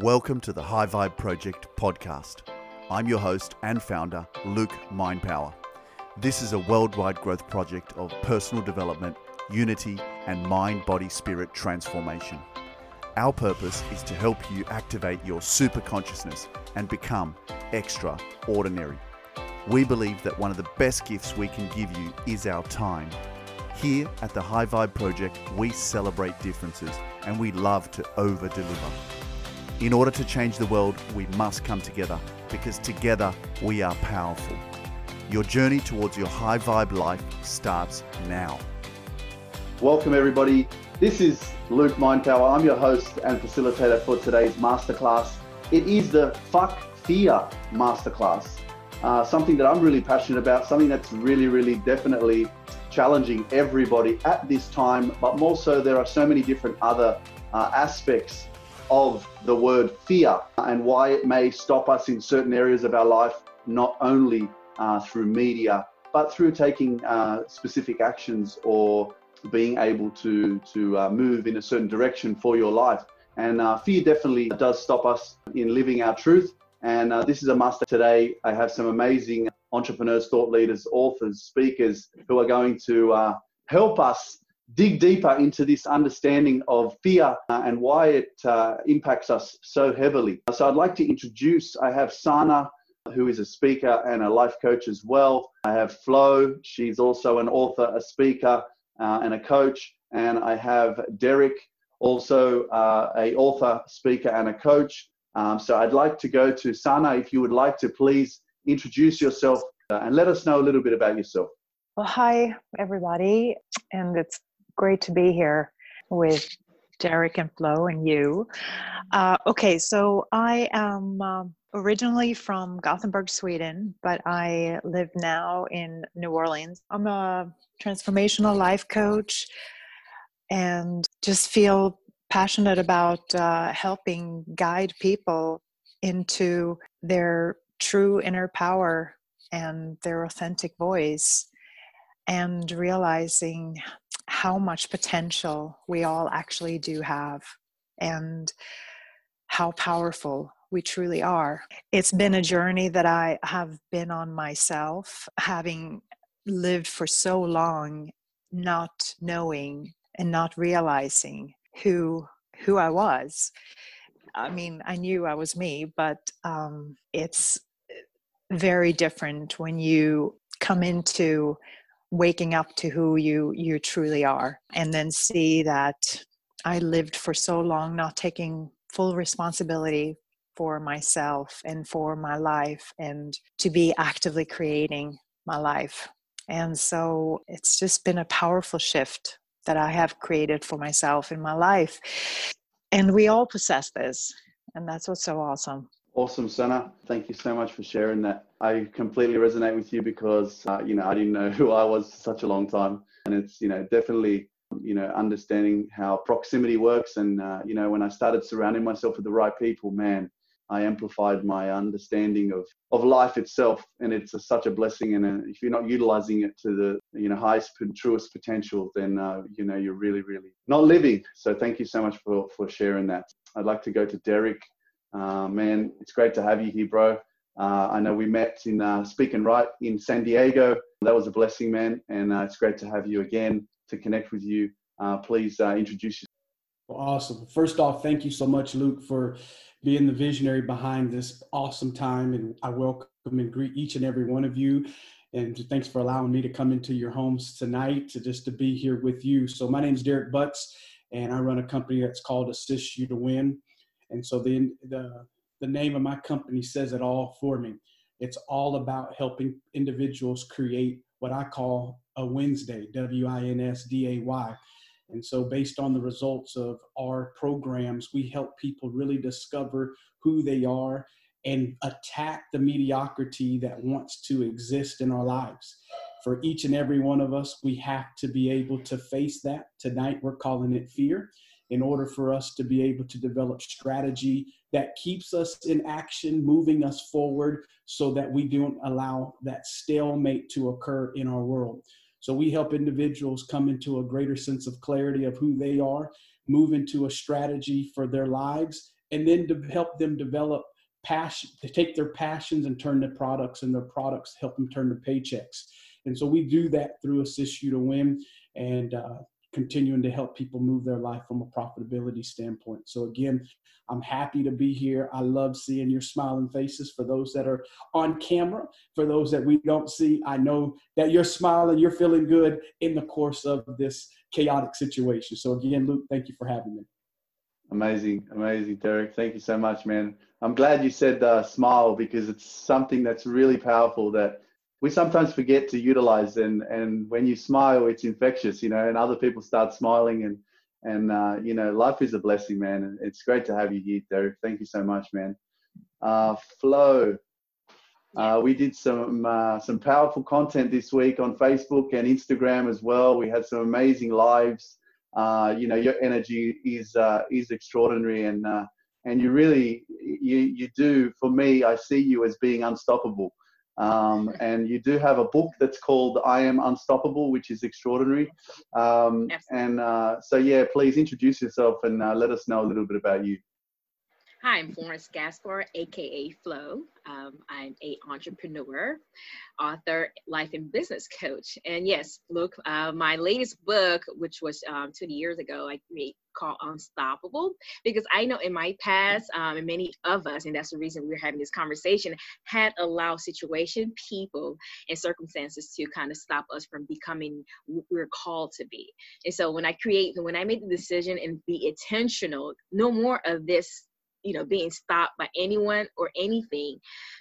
Welcome to the High Vibe Project podcast. I'm your host and founder, Luke Mindpower. This is a worldwide growth project of personal development, unity, and mind body spirit transformation. Our purpose is to help you activate your super consciousness and become extraordinary. We believe that one of the best gifts we can give you is our time. Here at the High Vibe Project, we celebrate differences and we love to over deliver. In order to change the world, we must come together because together we are powerful. Your journey towards your high vibe life starts now. Welcome, everybody. This is Luke Mindpower. I'm your host and facilitator for today's masterclass. It is the Fuck Fear Masterclass, uh, something that I'm really passionate about, something that's really, really definitely challenging everybody at this time, but more so, there are so many different other uh, aspects of the word fear and why it may stop us in certain areas of our life, not only uh, through media, but through taking uh, specific actions or being able to, to uh, move in a certain direction for your life. And uh, fear definitely does stop us in living our truth. And uh, this is a master today. I have some amazing entrepreneurs, thought leaders, authors, speakers who are going to uh, help us dig deeper into this understanding of fear uh, and why it uh, impacts us so heavily. So I'd like to introduce, I have Sanna, who is a speaker and a life coach as well. I have Flo, she's also an author, a speaker, uh, and a coach. And I have Derrick, also uh, a author, speaker, and a coach. Um, so I'd like to go to Sanna, if you would like to please introduce yourself uh, and let us know a little bit about yourself. Well, hi, everybody. And it's great to be here with Derrick and Flo and you. Uh, okay, so I am um, originally from Gothenburg, Sweden, but I live now in New Orleans. I'm a transformational life coach and just feel passionate about uh, helping guide people into their true inner power and their authentic voice and realizing how much potential we all actually do have and how powerful we truly are. It's been a journey that I have been on myself, having lived for so long not knowing and not realizing who who I was. I mean, I knew I was me, but um, it's very different when you come into waking up to who you you truly are and then see that i lived for so long not taking full responsibility for myself and for my life and to be actively creating my life. And so it's just been a powerful shift that i have created for myself in my life. And we all possess this and that's what's so awesome Awesome, Sanna. Thank you so much for sharing that. I completely resonate with you because, uh, you know, I didn't know who I was for such a long time. And it's, you know, definitely, you know, understanding how proximity works. And, uh, you know, when I started surrounding myself with the right people, man, I amplified my understanding of, of life itself. And it's a, such a blessing. And uh, if you're not utilizing it to the, you know, highest truest potential, then, uh, you know, you're really, really not living. So thank you so much for, for sharing that. I'd like to go to Derrick uh, man, it's great to have you here, bro. Uh, I know we met in uh, Speak and Write in San Diego. That was a blessing, man. And uh, it's great to have you again to connect with you. Uh, please uh, introduce yourself. Well, awesome. First off, thank you so much, Luke, for being the visionary behind this awesome time. And I welcome and greet each and every one of you. And thanks for allowing me to come into your homes tonight to just to be here with you. So my name is Derrick Butts, and I run a company that's called Assist You to Win. And so the, the, the name of my company says it all for me. It's all about helping individuals create what I call a Winsday, W I N S D A Y. And so, based on the results of our programs, we help people really discover who they are and attack the mediocrity that wants to exist in our lives. For each and every one of us, we have to be able to face that. Tonight, we're calling it fear in order for us to be able to develop strategy that keeps us in action, moving us forward so that we don't allow that stalemate to occur in our world. So we help individuals come into a greater sense of clarity of who they are, move into a strategy for their lives, and then to help them develop passion to take their passions and turn to products and their products help them turn to paychecks and so we do that through assist you to win and uh, continuing to help people move their life from a profitability standpoint. So again i'm happy to be here. I love seeing your smiling faces. For those that are on camera for those that we don't see i know that you're smiling you're feeling good in the course of this chaotic situation. So again luke thank you for having me. Amazing, amazing, Derrick. Thank you so much, man. I'm glad you said uh, smile because it's something that's really powerful that we sometimes forget to utilize. And and when you smile, it's infectious, you know, and other people start smiling and and uh, you know, life is a blessing, man. And it's great to have you here, Derrick. Thank you so much, man. Uh, Flo, uh, we did some uh, some powerful content this week on Facebook and Instagram as well. We had some amazing lives uh, you know your energy is uh, is extraordinary and uh, and you really you you do for me I see you as being unstoppable um, and you do have a book that's called I Am Unstoppable which is extraordinary um, and uh, so yeah please introduce yourself and uh, let us know a little bit about you. Hi, I'm Florence Gaspard, aka Flo. Um, I'm a entrepreneur, author, life and business coach. And yes, look, uh, my latest book, which was um, 20 years ago, I made called Unstoppable, because I know in my past, um, and many of us, and that's the reason we're having this conversation, had allowed situation, people, and circumstances to kind of stop us from becoming what we're called to be. And so when I create, when I made the decision and be intentional, no more of this you know being stopped by anyone or anything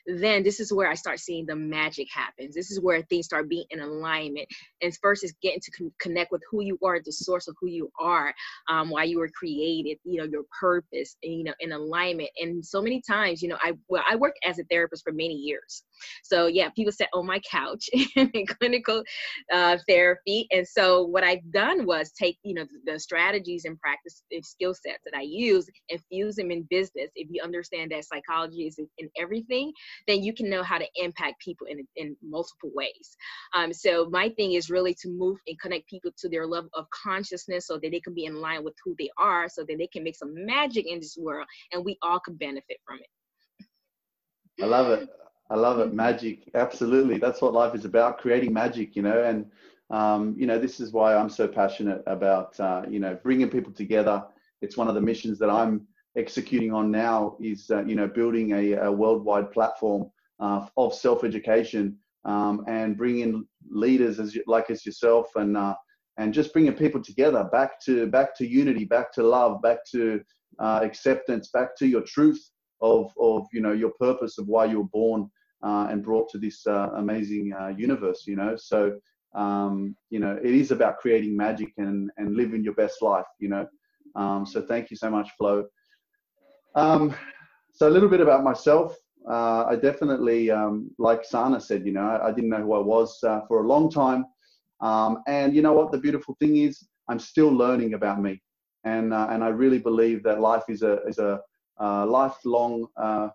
then this is where i start seeing the magic happens. This is where things start being in alignment. And first is getting to con- connect with who you are the source of who you are um, why you were created you know your purpose and, you know in alignment. And so many times you know i well i worked as a therapist for many years. So yeah people sat on my couch in clinical uh, therapy. And so what i've done was take you know the, the strategies and practice and skill sets that i use and fuse them in business this, if you understand that psychology is in everything, then you can know how to impact people in, in multiple ways. Um, so my thing is really to move and connect people to their level of consciousness so that they can be in line with who they are, so that they can make some magic in this world, and we all can benefit from it. I love it. I love it. Magic, absolutely. That's what life is about: creating magic. You know, and um, you know, this is why I'm so passionate about uh, you know bringing people together. It's one of the missions that I'm executing on now is uh, you know building a, a worldwide platform uh, of self-education um, and bringing leaders as like as yourself and uh, and just bringing people together back to back to unity back to love back to uh, acceptance back to your truth of of you know your purpose of why you were born uh, and brought to this uh, amazing universe you know? So um, you know it is about creating magic and and living your best life you know? Um, so thank you so much flo um, so a little bit about myself. Uh, I definitely, um, like Sanna said, you know, I, I, didn't know who I was uh, for a long time. Um, and you know what? The beautiful thing is, I'm still learning about me, and uh, and I really believe that life is a is a uh, lifelong uh,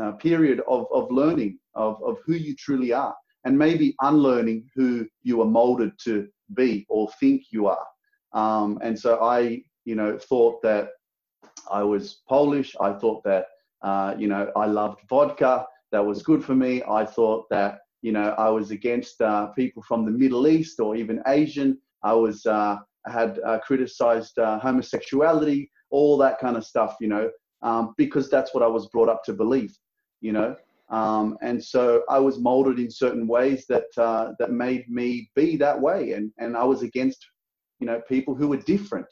uh, period of of learning of of who you truly are, and maybe unlearning who you are molded to be or think you are. Um, and so I, you know, thought that I was Polish. I thought that, uh, you know, I loved vodka. That was good for me. I thought that, you know, I was against uh, people from the Middle East or even Asian. I was, uh, had uh, criticized uh, homosexuality, all that kind of stuff, you know, um, because that's what I was brought up to believe, you know. Um, and so I was molded in certain ways that uh, that made me be that way, and and I was against, you know, people who were different,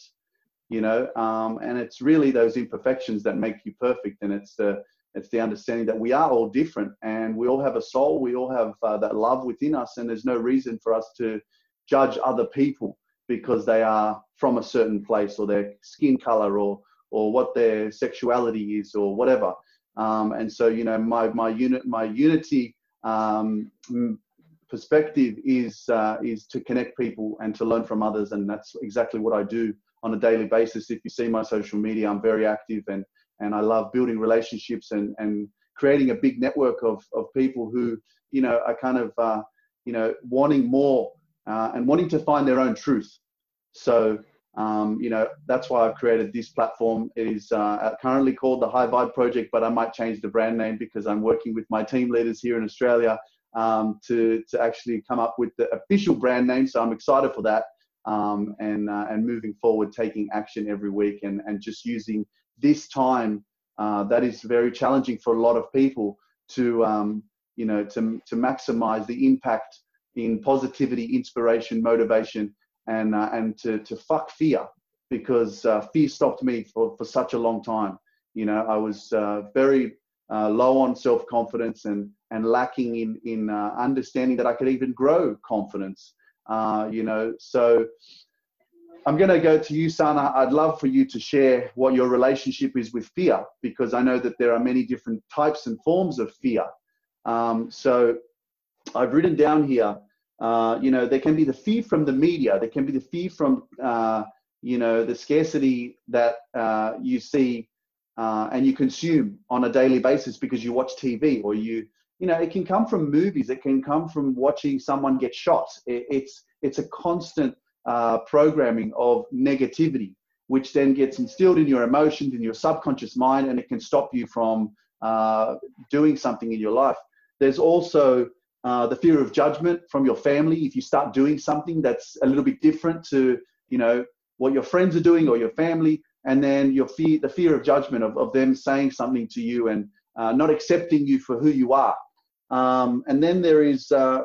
you know um, and it's really those imperfections that make you perfect and it's the it's the understanding that we are all different and we all have a soul we all have uh, that love within us and there's no reason for us to judge other people because they are from a certain place or their skin color or or what their sexuality is or whatever. Um, and so you know my my unit my unity um, perspective is uh, is to connect people and to learn from others and that's exactly what I do on a daily basis. If you see my social media, I'm very active and, and I love building relationships and, and creating a big network of, of people who, you know, are kind of, uh, you know, wanting more uh, and wanting to find their own truth. So Um, you know, that's why I've created this platform. It is uh, currently called the High Vibe Project, but I might change the brand name because I'm working with my team leaders here in Australia um, to, to actually come up with the official brand name. So I'm excited for that. Um, and, uh, and moving forward, taking action every week and, and just using this time uh, that is very challenging for a lot of people to, um, you know, to, to maximize the impact in positivity, inspiration, motivation, and, uh, and to, to fuck fear because uh, fear stopped me for, for such a long time. You know, I was uh, very uh, low on self confidence and and lacking in in understanding that I could even grow confidence. Uh, you know, so I'm going to go to you, Sanna. I'd love for you to share what your relationship is with fear, because I know that there are many different types and forms of fear. Um, so I've written down here. Uh, you know, there can be the fear from the media. There can be the fear from, uh, you know, the scarcity that uh, you see uh, and you consume on a daily basis because you watch TV or you you know it can come from movies it can come from watching someone get shot. It's it's a constant uh, programming of negativity which then gets instilled in your emotions in your subconscious mind and it can stop you from uh, doing something in your life. There's also uh, the fear of judgment from your family. If you start doing something that's a little bit different to you know what your friends are doing or your family and then your fear, the fear of judgment of, of them saying something to you and uh, not accepting you for who you are. Um, and then there is uh,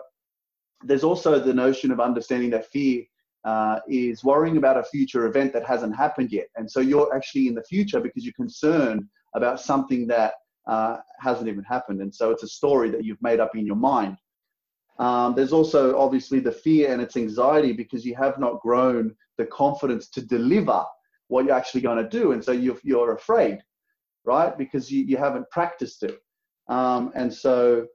there's also the notion of understanding that fear uh, is worrying about a future event that hasn't happened yet, and so you're actually in the future because you're concerned about something that uh, hasn't even happened, and so it's a story that you've made up in your mind. Um, there's also obviously the fear and its anxiety because you have not grown the confidence to deliver what you're actually going to do. And so you're, you're afraid, right? Because you, you haven't practiced it. Um, and so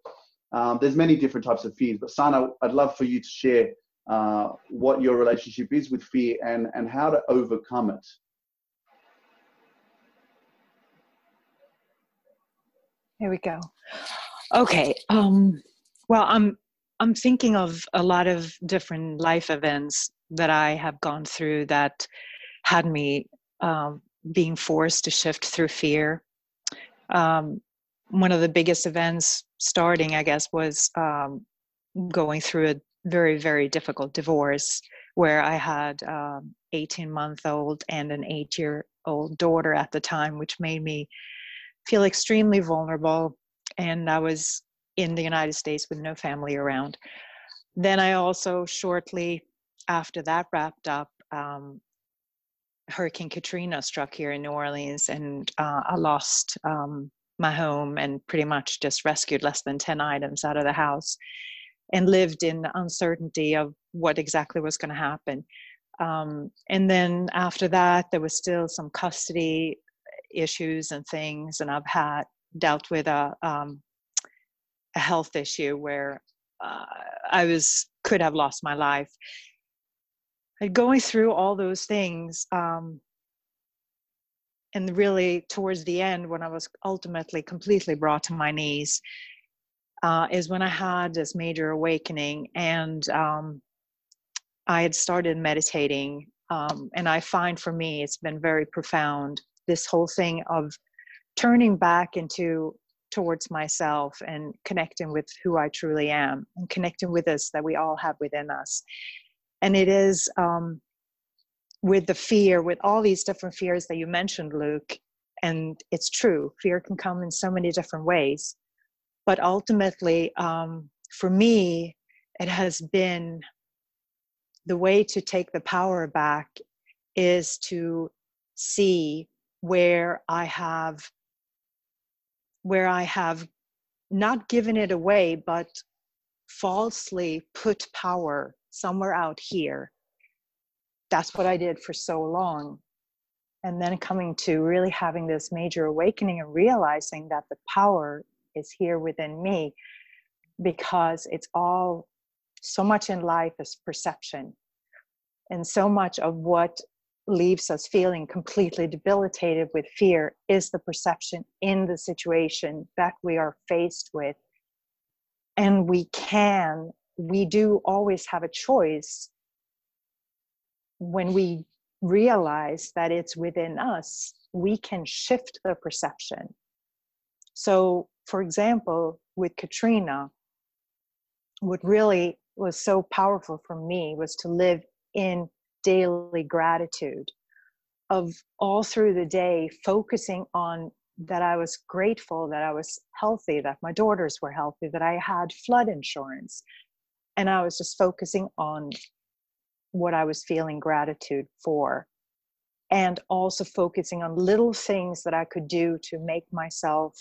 um, there's many different types of fears. But Sanna, I'd love for you to share uh, what your relationship is with fear and, and how to overcome it. Here we go. Okay. Um, well, I'm I'm thinking of a lot of different life events that I have gone through that had me um, being forced to shift through fear. Um, one of the biggest events starting, I guess, was um, going through a very, very difficult divorce where I had um, 18 month old and an eight year old daughter at the time, which made me feel extremely vulnerable. And I was in the United States with no family around. Then I also, shortly after that wrapped up, um, Hurricane Katrina struck here in New Orleans, and uh, I lost um, my home and pretty much just rescued less than 10 items out of the house and lived in uncertainty of what exactly was going to happen. Um, and then after that, there was still some custody issues and things, and I've had dealt with a, um, a health issue where uh, I was could have lost my life And going through all those things um, and really towards the end when i was ultimately completely brought to my knees uh, is when i had this major awakening and um, i had started meditating um, and i find for me it's been very profound this whole thing of turning back into towards myself and connecting with who i truly am and connecting with us that we all have within us. And it is um, with the fear with all these different fears that you mentioned luke and it's true fear can come in so many different ways but ultimately um, for me it has been the way to take the power back is to see where i have where i have not given it away but falsely put power somewhere out here. That's what I did for so long. And then coming to really having this major awakening and realizing that the power is here within me because it's all so much in life is perception. And so much of what leaves us feeling completely debilitated with fear is the perception in the situation that we are faced with. And we can we do always have a choice when we realize that it's within us, we can shift the perception. So, for example, with Katrina, what really was so powerful for me was to live in daily gratitude of all through the day focusing on that I was grateful that I was healthy, that my daughters were healthy, that I had flood insurance. And I was just focusing on what I was feeling gratitude for. And also focusing on little things that I could do to make myself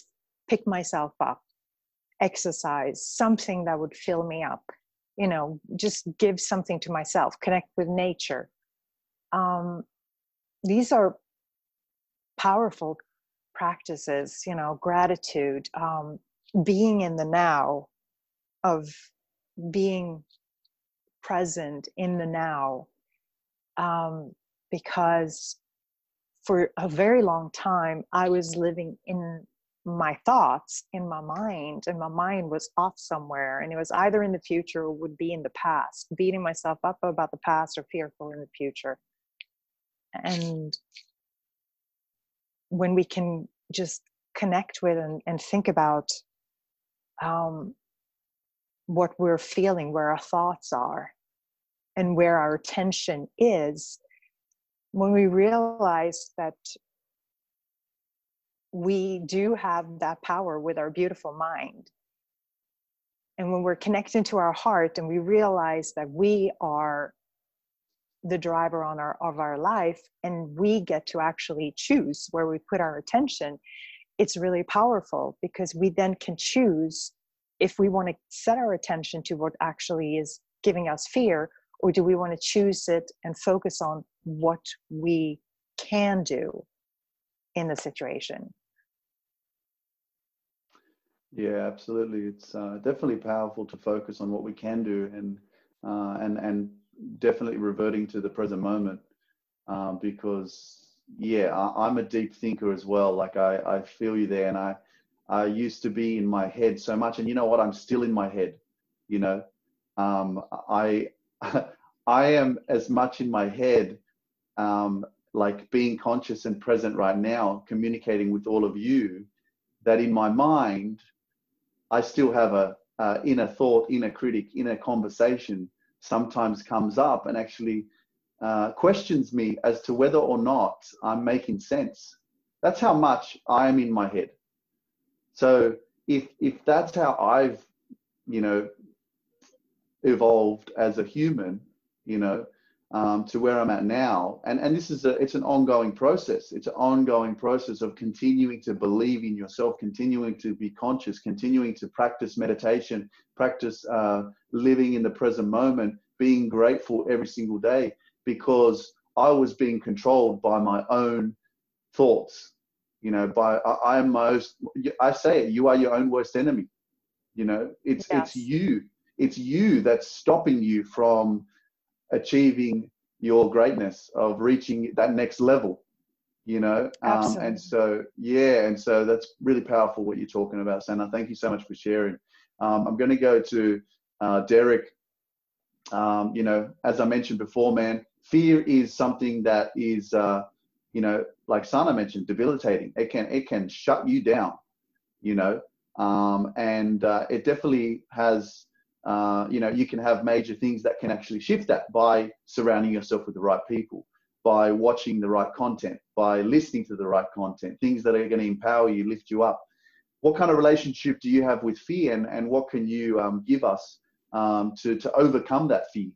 pick myself up, exercise, something that would fill me up, you know, just give something to myself, connect with nature. Um, these are powerful practices, you know, gratitude, um, being in the now, of being present in the now. Um, because for a very long time, I was living in my thoughts, in my mind, and my mind was off somewhere. And it was either in the future or would be in the past, beating myself up about the past or fearful in the future. And when we can just connect with and, and think about um, what we're feeling, where our thoughts are, and where our attention is, when we realize that we do have that power with our beautiful mind. And when we're connecting to our heart and we realize that we are the driver on our of our life and we get to actually choose where we put our attention it's really powerful because we then can choose if we want to set our attention to what actually is giving us fear or do we want to choose it and focus on what we can do in the situation? Yeah absolutely. It's uh, definitely powerful to focus on what we can do and uh, and and definitely reverting to the present moment um, because yeah I, am a deep thinker as well. Like I, I feel you there and I I used to be in my head so much and you know what? I'm still in my head you know? Um, I I am as much in my head um, like being conscious and present right now communicating with all of you that in my mind I still have a uh, inner thought inner critic inner conversation sometimes comes up and actually uh, questions me as to whether or not I'm making sense. That's how much I am in my head. So if if that's how I've, you know, evolved as a human, you know, um, to where I'm at now. And, and this is a, it's an ongoing process. It's an ongoing process of continuing to believe in yourself, continuing to be conscious, continuing to practice meditation, practice uh, living in the present moment, being grateful every single day because I was being controlled by my own thoughts. You know, by I, am most, I say it, you are your own worst enemy. You know, it's, yes. it's you, it's you that's stopping you from achieving your greatness of reaching that next level you know? Um, and so yeah and so that's really powerful what you're talking about Sanna. thank you so much for sharing. Um, i'm going to go to uh, derrick. Um, you know as i mentioned before man fear is something that is uh, you know like sanna mentioned debilitating. It can it can shut you down you know? Um, and uh, it definitely has uh, you know, you can have major things that can actually shift that by surrounding yourself with the right people, by watching the right content, by listening to the right content, things that are going to empower you, lift you up. What kind of relationship do you have with fear, and, and what can you um, give us um, to, to overcome that fear?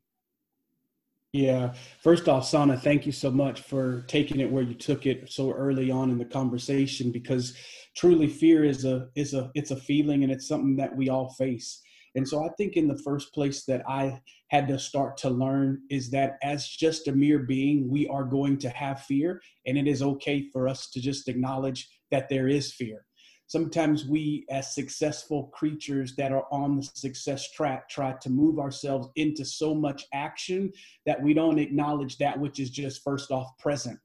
Yeah. First off, Sanna, thank you so much for taking it where you took it so early on in the conversation because truly fear is a is a it's a feeling and it's something that we all face. And so I think in the first place that I had to start to learn is that as just a mere being, we are going to have fear, and it is okay for us to just acknowledge that there is fear. Sometimes we, as successful creatures that are on the success track, try to move ourselves into so much action that we don't acknowledge that which is just first off present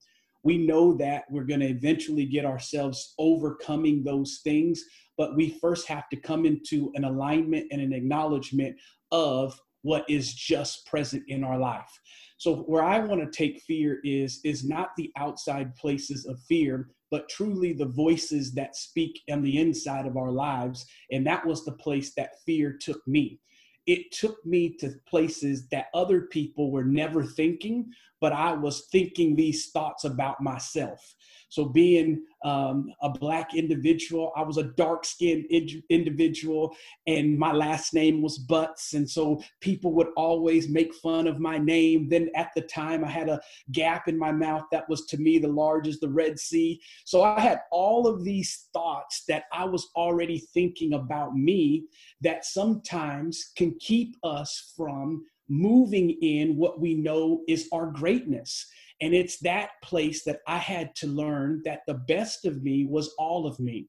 we know that we're going to eventually get ourselves overcoming those things but we first have to come into an alignment and an acknowledgement of what is just present in our life. So where I want to take fear is is not the outside places of fear, but truly the voices that speak on the inside of our lives. And that was the place that fear took me. It took me to places that other people were never thinking, but I was thinking these thoughts about myself. So, being um, a Black individual, I was a dark skinned individual, and my last name was Butts. And so people would always make fun of my name. Then at the time, I had a gap in my mouth that was to me the largest, the Red Sea. So, I had all of these thoughts that I was already thinking about me that sometimes can keep us from moving in what we know is our greatness. And it's that place that I had to learn that the best of me was all of me.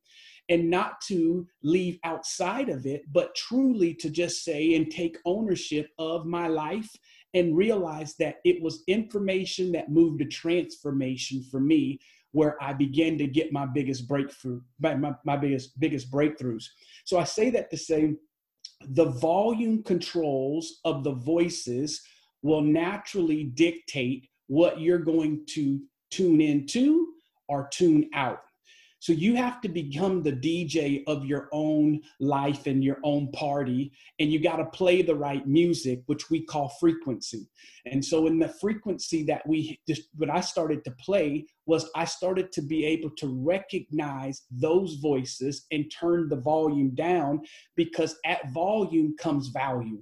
And not to leave outside of it, but truly to just say and take ownership of my life and realize that it was information that moved to transformation for me where I began to get my biggest breakthrough, my, my, my biggest, biggest breakthroughs. So I say that to say the volume controls of the voices will naturally dictate what you're going to tune into or tune out. So you have to become the DJ of your own life and your own party, and you got to play the right music, which we call frequency. And so, in the frequency that we what I started to play was I started to be able to recognize those voices and turn the volume down because at volume comes value.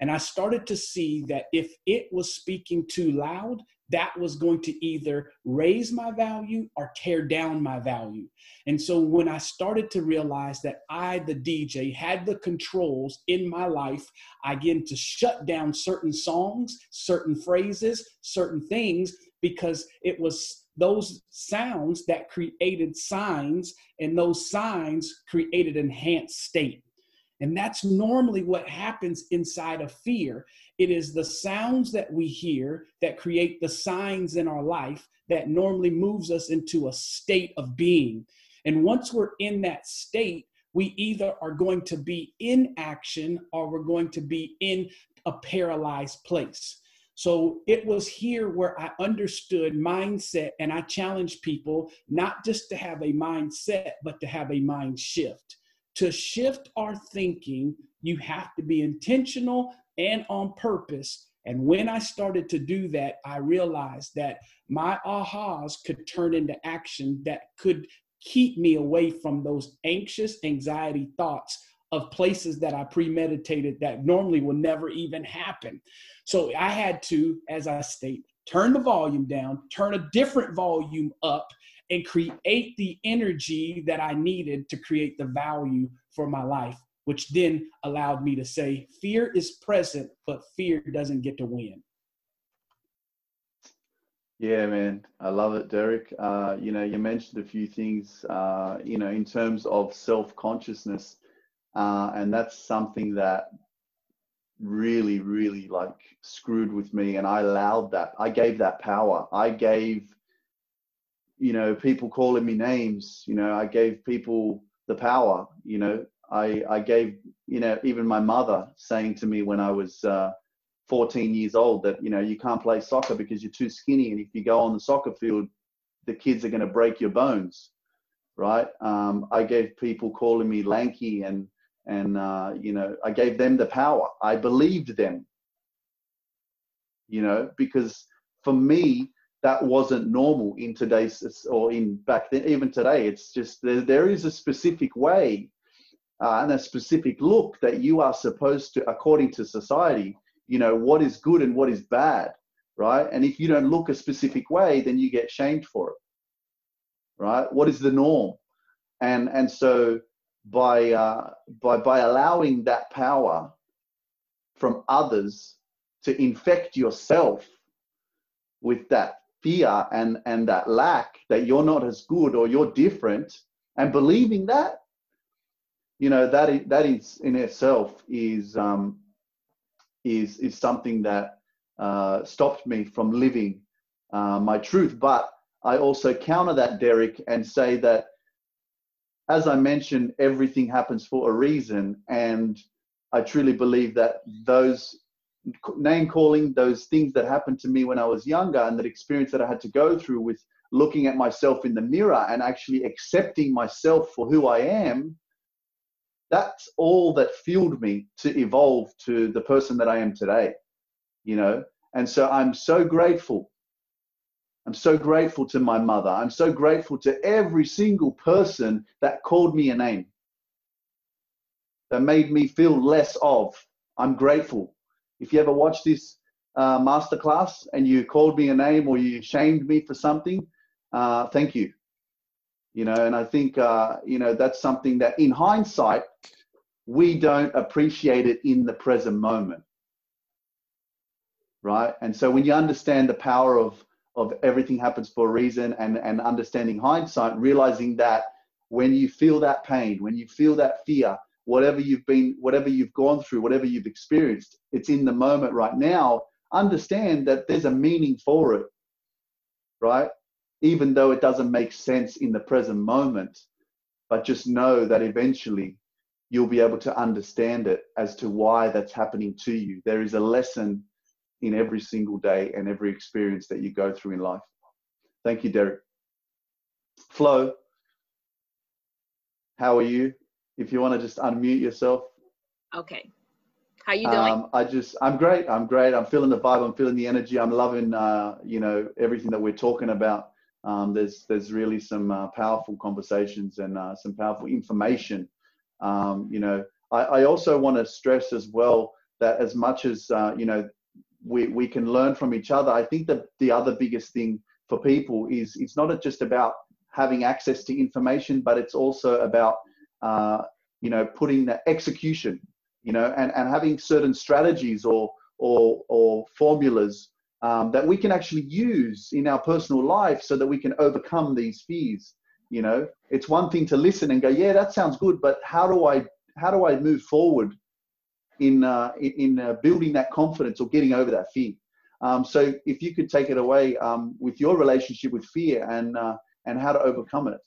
And I started to see that if it was speaking too loud, that was going to either raise my value or tear down my value. And so when I started to realize that I, the DJ, had the controls in my life, I began to shut down certain songs, certain phrases, certain things, because it was those sounds that created signs, and those signs created enhanced state. And that's normally what happens inside of fear. It is the sounds that we hear that create the signs in our life that normally moves us into a state of being. And once we're in that state, we either are going to be in action or we're going to be in a paralyzed place. So it was here where I understood mindset and I challenged people not just to have a mindset, but to have a mind shift to shift our thinking, you have to be intentional and on purpose. And when I started to do that, I realized that my ahas could turn into action that could keep me away from those anxious anxiety thoughts of places that I premeditated that normally will never even happen. So I had to, as I state, turn the volume down, turn a different volume up, and create the energy that I needed to create the value for my life, which then allowed me to say, fear is present, but fear doesn't get to win. Yeah, man, I love it, Derrick. Uh, you know, you mentioned a few things, uh, you know, in terms of self consciousness. Uh, and that's something that really, really like screwed with me. And I allowed that. I gave that power. I gave you know, people calling me names. You know, I gave people the power. You know, I I gave you know even my mother saying to me when I was uh, 14 years old that you know you can't play soccer because you're too skinny, and if you go on the soccer field, the kids are going to break your bones, right? Um, I gave people calling me lanky and and uh, you know I gave them the power. I believed them. You know, because for me, that wasn't normal in today's or in back then even today. It's just there, there is a specific way uh, and a specific look that you are supposed to according to society you know what is good and what is bad right? And if you don't look a specific way then you get shamed for it right? What is the norm? And and so by uh, by by allowing that power from others to infect yourself with that fear and and that lack that you're not as good or you're different. And believing that you know that is, that is in itself is um, is is something that uh, stopped me from living uh, my truth. But i also counter that derrick and say that as i mentioned everything happens for a reason. And i truly believe that those name calling those things that happened to me when I was younger and that experience that I had to go through with looking at myself in the mirror and actually accepting myself for who I am, that's all that fueled me to evolve to the person that I am today, you know? And so I'm so grateful. I'm so grateful to my mother. I'm so grateful to every single person that called me a name, that made me feel less of. I'm grateful. If you ever watch this uh, masterclass and you called me a name or you shamed me for something, uh, thank you. You know, and I think, uh, you know, that's something that in hindsight, we don't appreciate it in the present moment. Right. And so when you understand the power of, of everything happens for a reason and, and understanding hindsight, realizing that when you feel that pain, when you feel that fear, whatever you've been, whatever you've gone through, whatever you've experienced, it's in the moment right now. Understand that there's a meaning for it, right? even though it doesn't make sense in the present moment. But just know that eventually you'll be able to understand it as to why that's happening to you. There is a lesson in every single day and every experience that you go through in life. Thank you, Derrick. Flo, how are you? If you want to just unmute yourself. Okay. How you doing? Um, I just, I'm great. I'm great. I'm feeling the vibe. I'm feeling the energy. I'm loving, uh, you know, everything that we're talking about um, there's there's really some uh, powerful conversations and uh, some powerful information. Um, you know, I, I also want to stress as well that as much as uh, you know we we can learn from each other, I think that the other biggest thing for people is it's not just about having access to information, but it's also about uh, you know putting the execution, you know, and and having certain strategies or or or formulas um, that we can actually use in our personal life so that we can overcome these fears you know. It's one thing to listen and go yeah that sounds good but how do i how do i move forward in uh, in uh, building that confidence or getting over that fear? Um, so if you could take it away um, with your relationship with fear and uh, and how to overcome it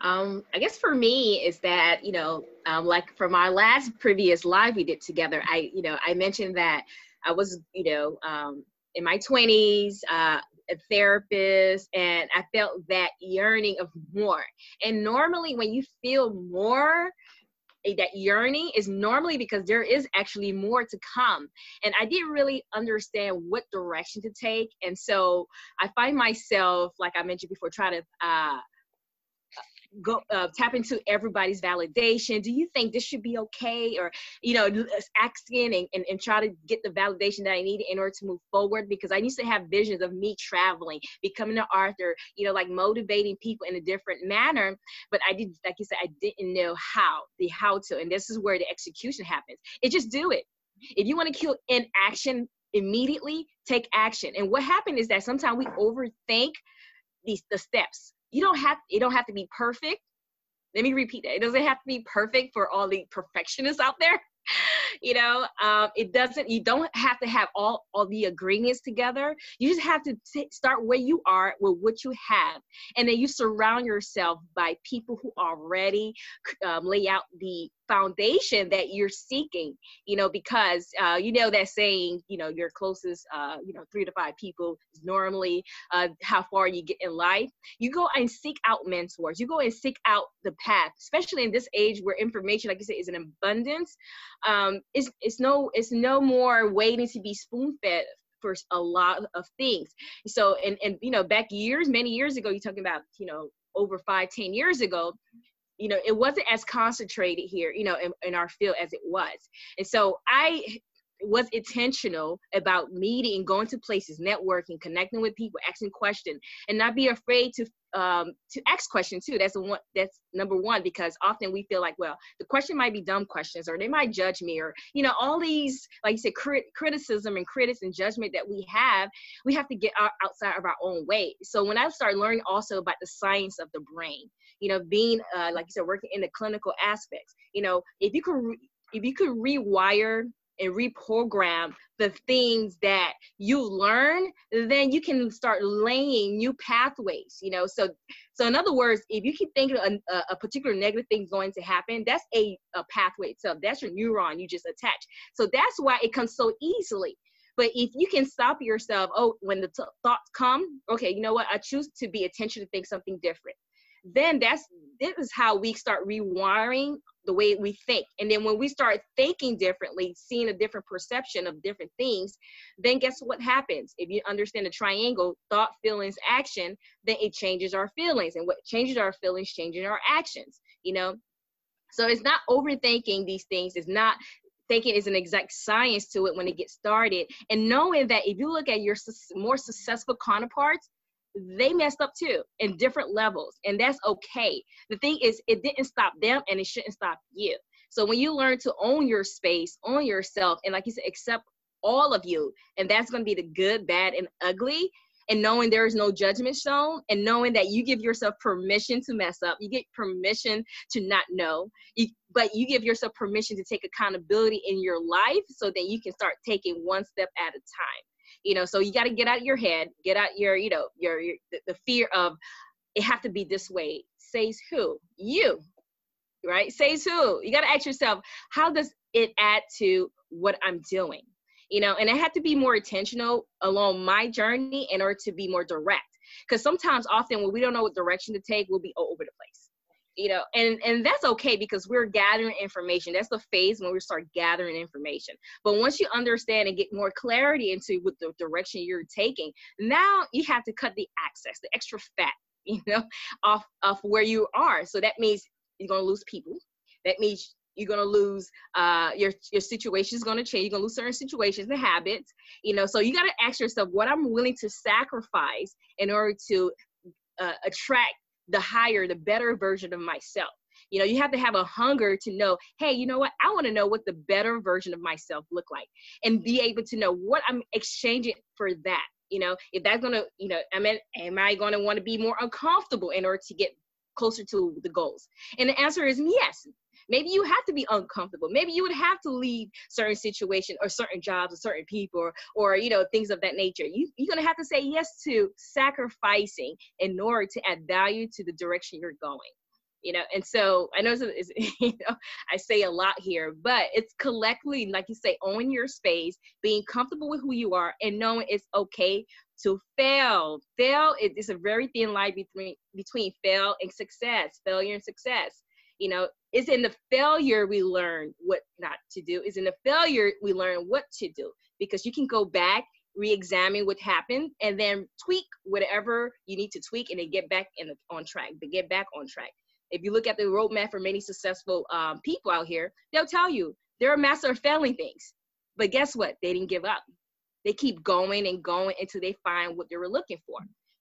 um, I guess for me is that you know, um, like from our last previous live we did together, I you know I mentioned that I was, you know, um, in my 20s, uh, a therapist, and I felt that yearning of more. And normally, when you feel more, eh, that yearning is normally because there is actually more to come. And I didn't really understand what direction to take. And so I find myself, like I mentioned before, trying to uh, go uh, tap into everybody's validation. Do you think this should be okay? Or you know asking and, and, and try to get the validation that i need in order to move forward? Because i used to have visions of me traveling becoming an author you know like motivating people in a different manner. But i did like you said i didn't know how the how to. And this is where the execution happens. It just do it. If you want to kill in action immediately take action. And what happened is that sometimes we overthink these the steps you don't have it don't have to be perfect. Let me repeat that. It doesn't have to be perfect for all the perfectionists out there. You know um, it doesn't you don't have to have all all the agreements together. You just have to t- start where you are with what you have. And then you surround yourself by people who already um, lay out the foundation that you're seeking you know because uh, you know that saying you know your closest uh, you know three to five people is normally uh, how far you get in life. You go and seek out mentors. You go and seek out the path especially in this age where information like you said is an abundance. Um, it's, it's no it's no more waiting to be spoon fed for a lot of things. So and and you know back years many years ago you're talking about you know over five ten years ago you know it wasn't as concentrated here you know in, in our field as it was. And so i was intentional about meeting going to places networking connecting with people asking questions and not be afraid to um, to ask questions too. That's the one. That's number one because often we feel like, well, the question might be dumb questions, or they might judge me, or you know, all these, like you said, crit- criticism and critics and judgment that we have. We have to get out, outside of our own way. So when I started learning also about the science of the brain, you know, being uh, like you said, working in the clinical aspects, you know, if you could re- if you could rewire and reprogram the things that you learn then you can start laying new pathways you know so So in other words, if you keep thinking a, a particular negative thing is going to happen, that's a, a pathway itself. That's your neuron you just attach. So that's why it comes so easily. But if you can stop yourself, oh, when the t- thoughts come, okay, you know what? I choose to be attention to think something different. Then that's this is how we start rewiring the way we think. And then when we start thinking differently, seeing a different perception of different things, then guess what happens? If you understand the triangle, thought, feelings, action, then it changes our feelings. And what changes our feelings changes our actions, you know? So it's not overthinking these things. It's not thinking is an exact science to it when it gets started. And knowing that if you look at your more successful counterparts, they messed up too in different levels and that's okay. The thing is it didn't stop them and it shouldn't stop you. So when you learn to own your space own yourself and like you said accept all of you and that's going to be the good bad and ugly and knowing there is no judgment shown and knowing that you give yourself permission to mess up you get permission to not know you, but you give yourself permission to take accountability in your life so that you can start taking one step at a time you know so you got to get out your head get out your you know your, your the fear of it have to be this way. Says who? You right? Says who? You got to ask yourself how does it add to what i'm doing? You know and i had to be more intentional along my journey in order to be more direct. Because sometimes often when we don't know what direction to take we'll be all over the place you know and and that's okay because we're gathering information. That's the phase when we start gathering information. But once you understand and get more clarity into what the direction you're taking now you have to cut the access the extra fat you know off of where you are. So that means you're going to lose people. That means you're going to lose uh, your your situation is going to change. You're going to lose certain situations and habits you know. So you got to ask yourself what i'm willing to sacrifice in order to uh, attract the higher, the better version of myself. You know, you have to have a hunger to know, hey, you know what? I want to know what the better version of myself look like and be able to know what I'm exchanging for that. You know, if that's gonna, you know, I mean, am I gonna want to be more uncomfortable in order to get closer to the goals? And the answer is yes. Maybe you have to be uncomfortable. Maybe you would have to leave certain situations or certain jobs or certain people or, or you know things of that nature. You, you're gonna have to say yes to sacrificing in order to add value to the direction you're going you know and so i know it's, you know i say a lot here but it's collectively like you say own your space being comfortable with who you are and knowing it's okay to fail fail is a very thin line between between fail and success failure and success you know it's in the failure we learn what not to do. It's in the failure we learn what to do because you can go back re-examine what happened and then tweak whatever you need to tweak and then get back in the, on track to get back on track. If you look at the roadmap for many successful um, people out here they'll tell you they're a master of failing things but guess what? They didn't give up. They keep going and going until they find what they were looking for.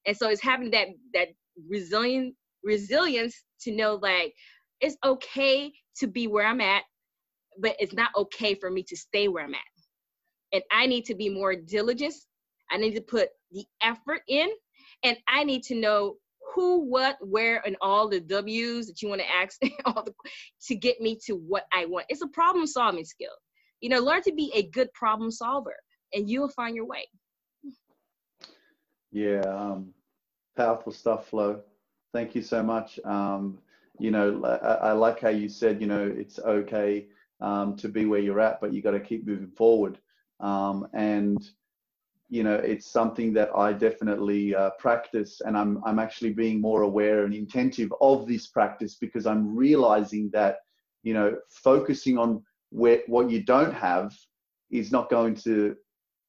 And so it's having that that resilient resilience to know like it's okay to be where I'm at, but it's not okay for me to stay where I'm at. And I need to be more diligent. I need to put the effort in, and I need to know who, what, where, and all the W's that you want to ask all the, to get me to what I want. It's a problem solving skill. You know, learn to be a good problem solver, and you'll find your way. Yeah, um, powerful stuff, Flo. Thank you so much. Um, you know, I, I, like how you said, you know, it's okay um, to be where you're at, but you got to keep moving forward. Um, and you know, it's something that I definitely uh, practice, and I'm I'm actually being more aware and intentive of this practice because I'm realizing that, you know, focusing on where what you don't have is not going to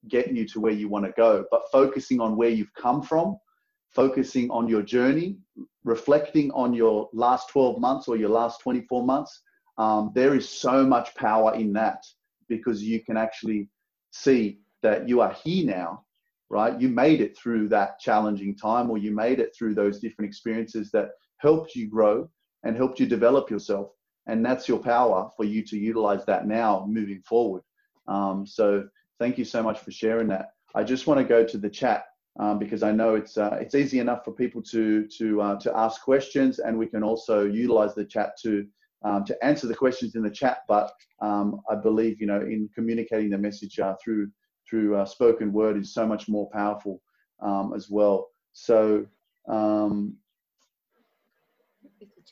get you to where you want to go, but focusing on where you've come from focusing on your journey, reflecting on your last 12 months or your last 24 months, um, there is so much power in that because you can actually see that you are here now, right? You made it through that challenging time or you made it through those different experiences that helped you grow and helped you develop yourself. And that's your power for you to utilize that now moving forward. Um, so thank you so much for sharing that. I just want to go to the chat um, because I know it's uh, it's easy enough for people to to uh, to ask questions, and we can also utilize the chat to um, to answer the questions in the chat. But um, I believe you know in communicating the message uh, through through uh, spoken word is so much more powerful um, as well. So um,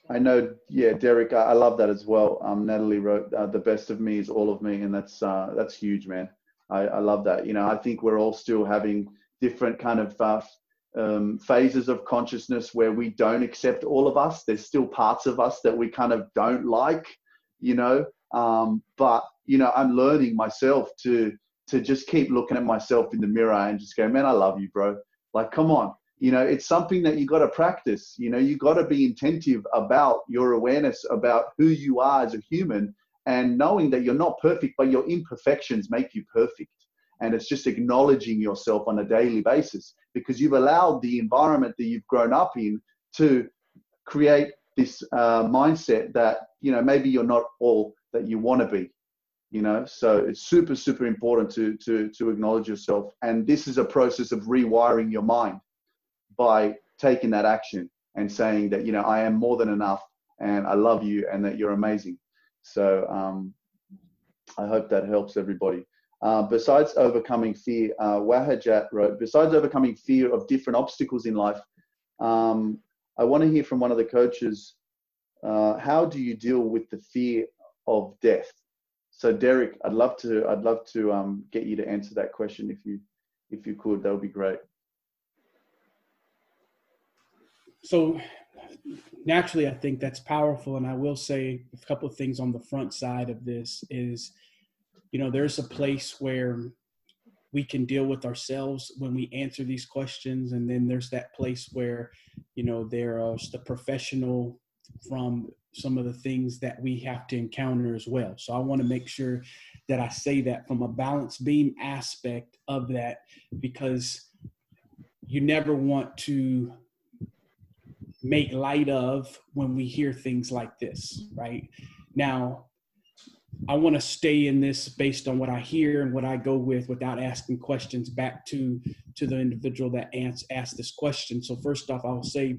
I know, yeah, Derrick, I, love that as well. Um, Natalie wrote, uh, "The best of me is all of me," and that's uh, that's huge, man. I, I love that. You know, I think we're all still having different kind of uh, um, phases of consciousness where we don't accept all of us. There's still parts of us that we kind of don't like, you know. Um, but you know, I'm learning myself to to just keep looking at myself in the mirror and just go, man, I love you, bro. Like, come on. You know, it's something that you got to practice. You know, you got to be intentive about your awareness about who you are as a human and knowing that you're not perfect, but your imperfections make you perfect. And it's just acknowledging yourself on a daily basis because you've allowed the environment that you've grown up in to create this uh, mindset that, you know, maybe you're not all that you want to be you know? So it's super super important to to to acknowledge yourself. And this is a process of rewiring your mind by taking that action and saying that you know i am more than enough and i love you and that you're amazing. So um, i hope that helps everybody uh, besides overcoming fear uh, wahajat wrote besides overcoming fear of different obstacles in life um, i want to hear from one of the coaches uh, how do you deal with the fear of death so Derrick, I'd love to I'd love to um, get you to answer that question if you if you could. That would be great. So naturally, I think that's powerful, and I will say a couple of things on the front side of this is, you know, there's a place where we can deal with ourselves when we answer these questions, and then there's that place where, you know, there's the professional from some of the things that we have to encounter as well. So I want to make sure that I say that from a balance beam aspect of that because you never want to make light of when we hear things like this, right? Now, I want to stay in this based on what I hear and what I go with without asking questions back to to the individual that asked asked this question. So first off, I'll say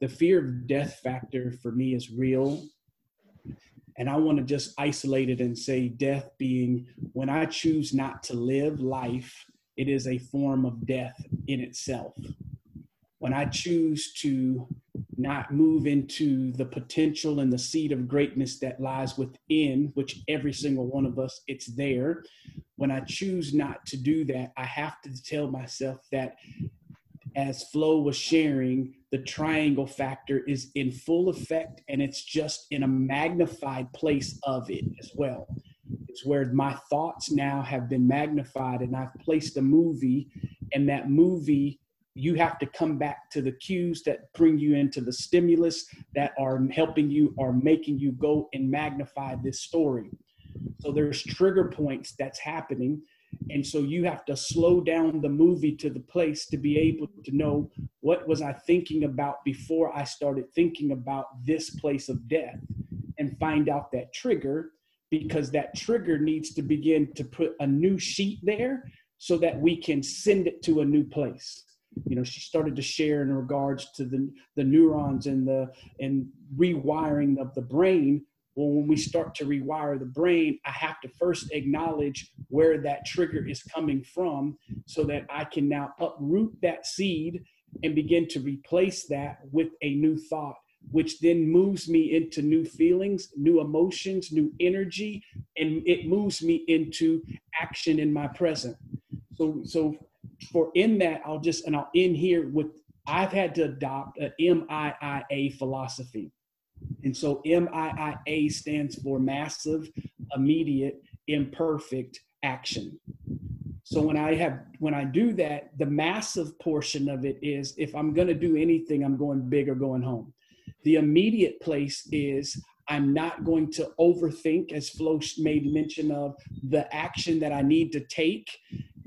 the fear of death factor for me is real. And I want to just isolate it and say death being when I choose not to live life, it is a form of death in itself. When I choose to not move into the potential and the seed of greatness that lies within, which every single one of us, it's there. When I choose not to do that, I have to tell myself that as Flo was sharing, the triangle factor is in full effect and it's just in a magnified place of it as well. It's where my thoughts now have been magnified and I've placed a movie, and that movie, you have to come back to the cues that bring you into the stimulus that are helping you or making you go and magnify this story. So there's trigger points that's happening and so you have to slow down the movie to the place to be able to know what was i thinking about before i started thinking about this place of death and find out that trigger because that trigger needs to begin to put a new sheet there so that we can send it to a new place you know she started to share in regards to the the neurons and the and rewiring of the brain well, when we start to rewire the brain, I have to first acknowledge where that trigger is coming from so that I can now uproot that seed and begin to replace that with a new thought, which then moves me into new feelings, new emotions, new energy, and it moves me into action in my present. So, so for in that, I'll just, and I'll end here with I've had to adopt an MIIA philosophy. And so MIIA stands for massive, immediate, imperfect action. So when I have when I do that, the massive portion of it is if I'm going to do anything, I'm going big or going home. The immediate place is I'm not going to overthink, as Flo made mention of, the action that I need to take.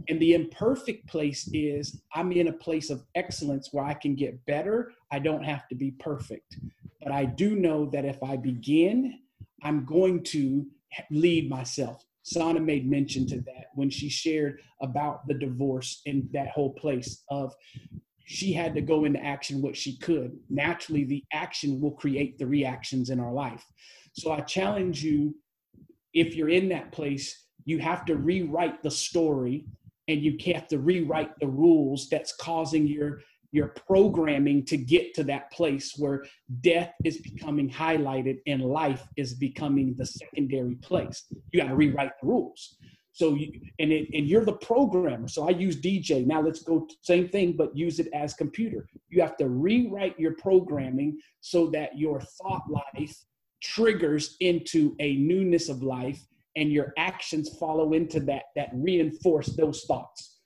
And the imperfect place is I'm in a place of excellence where I can get better. I don't have to be perfect. But I do know that if I begin, I'm going to lead myself. Sanna made mention to that when she shared about the divorce and that whole place of she had to go into action what she could. Naturally, the action will create the reactions in our life. So I challenge you if you're in that place, you have to rewrite the story and you have to rewrite the rules that's causing your your programming to get to that place where death is becoming highlighted and life is becoming the secondary place. You got to rewrite the rules. So you, and it, and you're the programmer. So I use DJ. Now let's go same thing, but use it as computer. You have to rewrite your programming so that your thought life triggers into a newness of life, and your actions follow into that that reinforce those thoughts.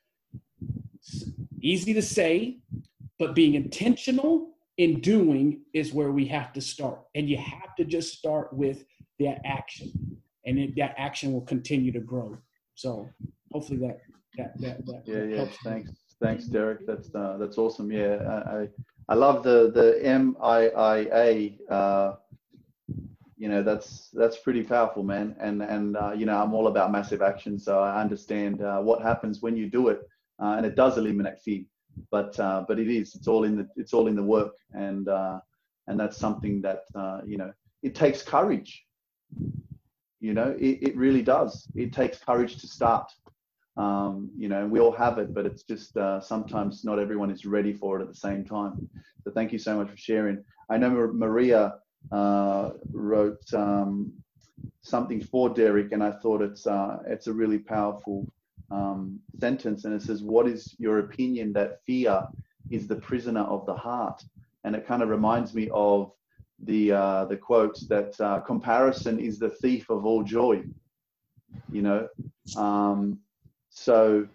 Easy to say, but being intentional in doing is where we have to start. And you have to just start with that action, and it, that action will continue to grow. So hopefully that that that, that yeah yeah helps. thanks thanks Derrick that's uh, that's awesome yeah I I love the the MIIA uh, you know that's that's pretty powerful man and and uh, you know I'm all about massive action so I understand uh, what happens when you do it uh, and it does eliminate fear but uh, but it is it's all in the it's all in the work and uh and that's something that you know it takes courage you know, it, it really does. It takes courage to start. Um, you know, we all have it, but it's just uh, sometimes not everyone is ready for it at the same time. So thank you so much for sharing. I know Maria uh, wrote um, something for Derrick, and I thought it's uh, it's a really powerful um, sentence. And it says, "What is your opinion that fear is the prisoner of the heart?" And it kind of reminds me of the uh, the quote that uh, comparison is the thief of all joy. You know, um, so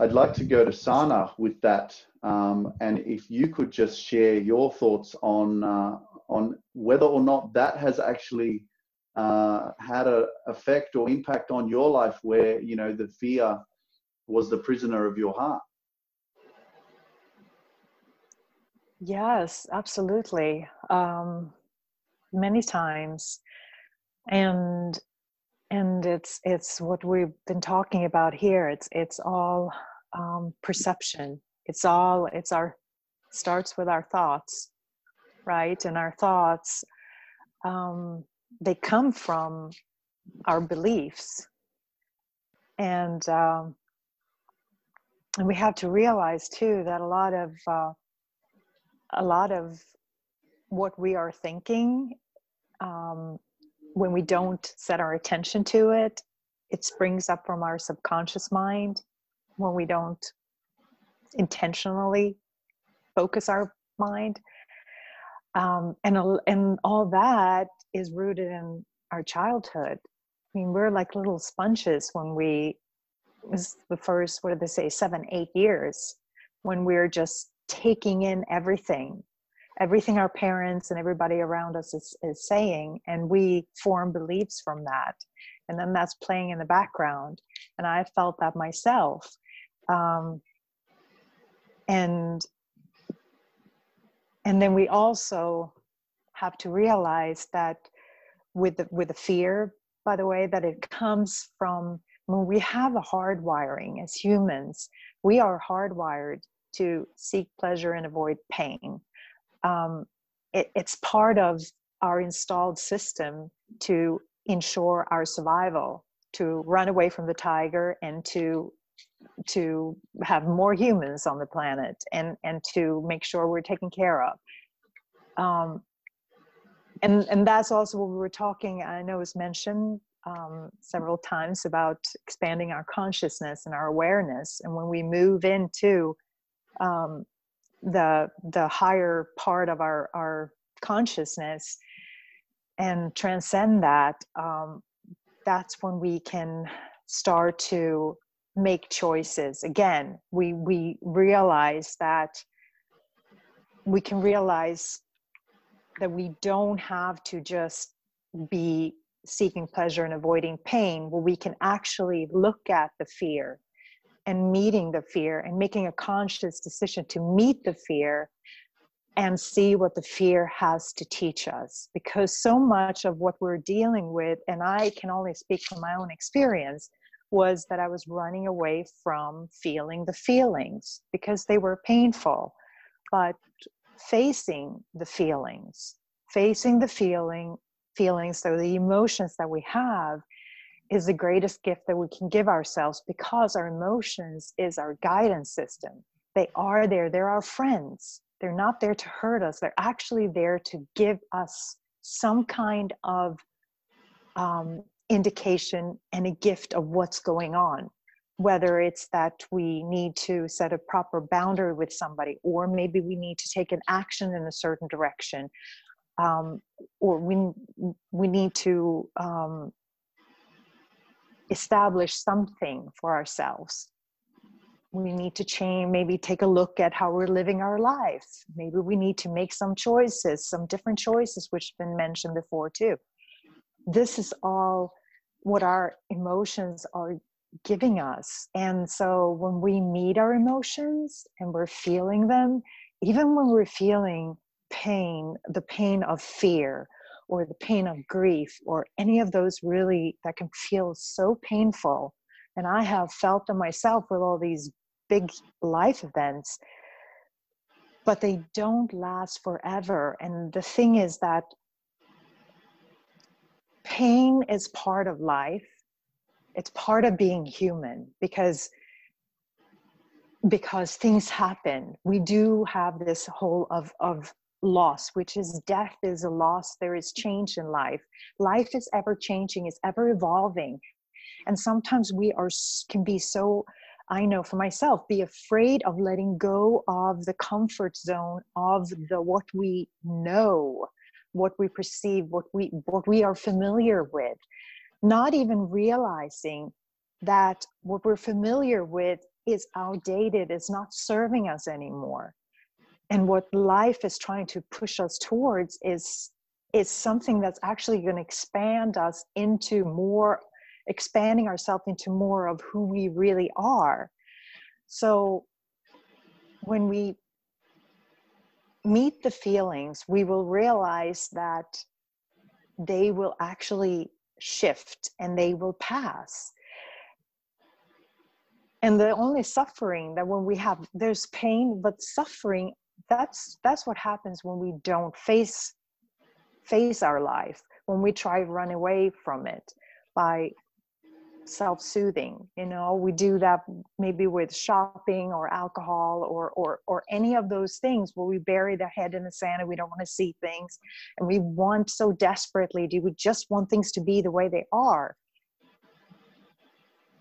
I'd like to go to Sanna with that, um, and if you could just share your thoughts on uh, on whether or not that has actually uh, had an effect or impact on your life, where you know the fear was the prisoner of your heart. Yes, absolutely. Um, many times, and and it's it's what we've been talking about here. It's it's all um, perception. It's all it's our starts with our thoughts, right? And our thoughts um, they come from our beliefs, and um, and we have to realize too that a lot of uh, a lot of what we are thinking um, when we don't set our attention to it it springs up from our subconscious mind when we don't intentionally focus our mind um, and and all that is rooted in our childhood. I mean we're like little sponges when we was the first what did they say seven eight years when we're just taking in everything. Everything our parents and everybody around us is, is saying and we form beliefs from that. And then that's playing in the background. And i felt that myself. Um, and and then we also have to realize that with the, with the fear by the way that it comes from when we have a hard wiring as humans we are hardwired to seek pleasure and avoid pain. Um, it, it's part of our installed system to ensure our survival, to run away from the tiger and to to have more humans on the planet and and to make sure we're taken care of. Um, and and that's also what we were talking. I know was mentioned um, several times about expanding our consciousness and our awareness. And when we move into um, the the higher part of our our consciousness and transcend that um, that's when we can start to make choices. Again we we realize that we can realize that we don't have to just be seeking pleasure and avoiding pain well we can actually look at the fear and meeting the fear and making a conscious decision to meet the fear and see what the fear has to teach us. Because so much of what we're dealing with and i can only speak from my own experience was that i was running away from feeling the feelings because they were painful but facing the feelings facing the feeling feelings so the emotions that we have is the greatest gift that we can give ourselves because our emotions is our guidance system. They are there. They're our friends. They're not there to hurt us. They're actually there to give us some kind of um, indication and a gift of what's going on whether it's that we need to set a proper boundary with somebody or maybe we need to take an action in a certain direction um, or we we need to um, establish something for ourselves. We need to change maybe take a look at how we're living our lives. Maybe we need to make some choices some different choices which have been mentioned before too. This is all what our emotions are giving us. And so when we meet our emotions and we're feeling them even when we're feeling pain the pain of fear or the pain of grief or any of those really that can feel so painful and i have felt them myself with all these big life events but they don't last forever. And the thing is that pain is part of life. It's part of being human because because things happen. We do have this whole of of loss which is death is a loss. There is change in life. Life is ever changing it's ever evolving. And sometimes we are can be so i know for myself be afraid of letting go of the comfort zone of the what we know what we perceive what we what we are familiar with not even realizing that what we're familiar with is outdated is not serving us anymore. And what life is trying to push us towards is is something that's actually going to expand us into more expanding ourselves into more of who we really are. So when we meet the feelings we will realize that they will actually shift and they will pass. And the only suffering that when we have there's pain but suffering that's that's what happens when we don't face face our life when we try to run away from it by self-soothing you know? We do that maybe with shopping or alcohol or or or any of those things where we bury the head in the sand and we don't want to see things and we want so desperately do we just want things to be the way they are?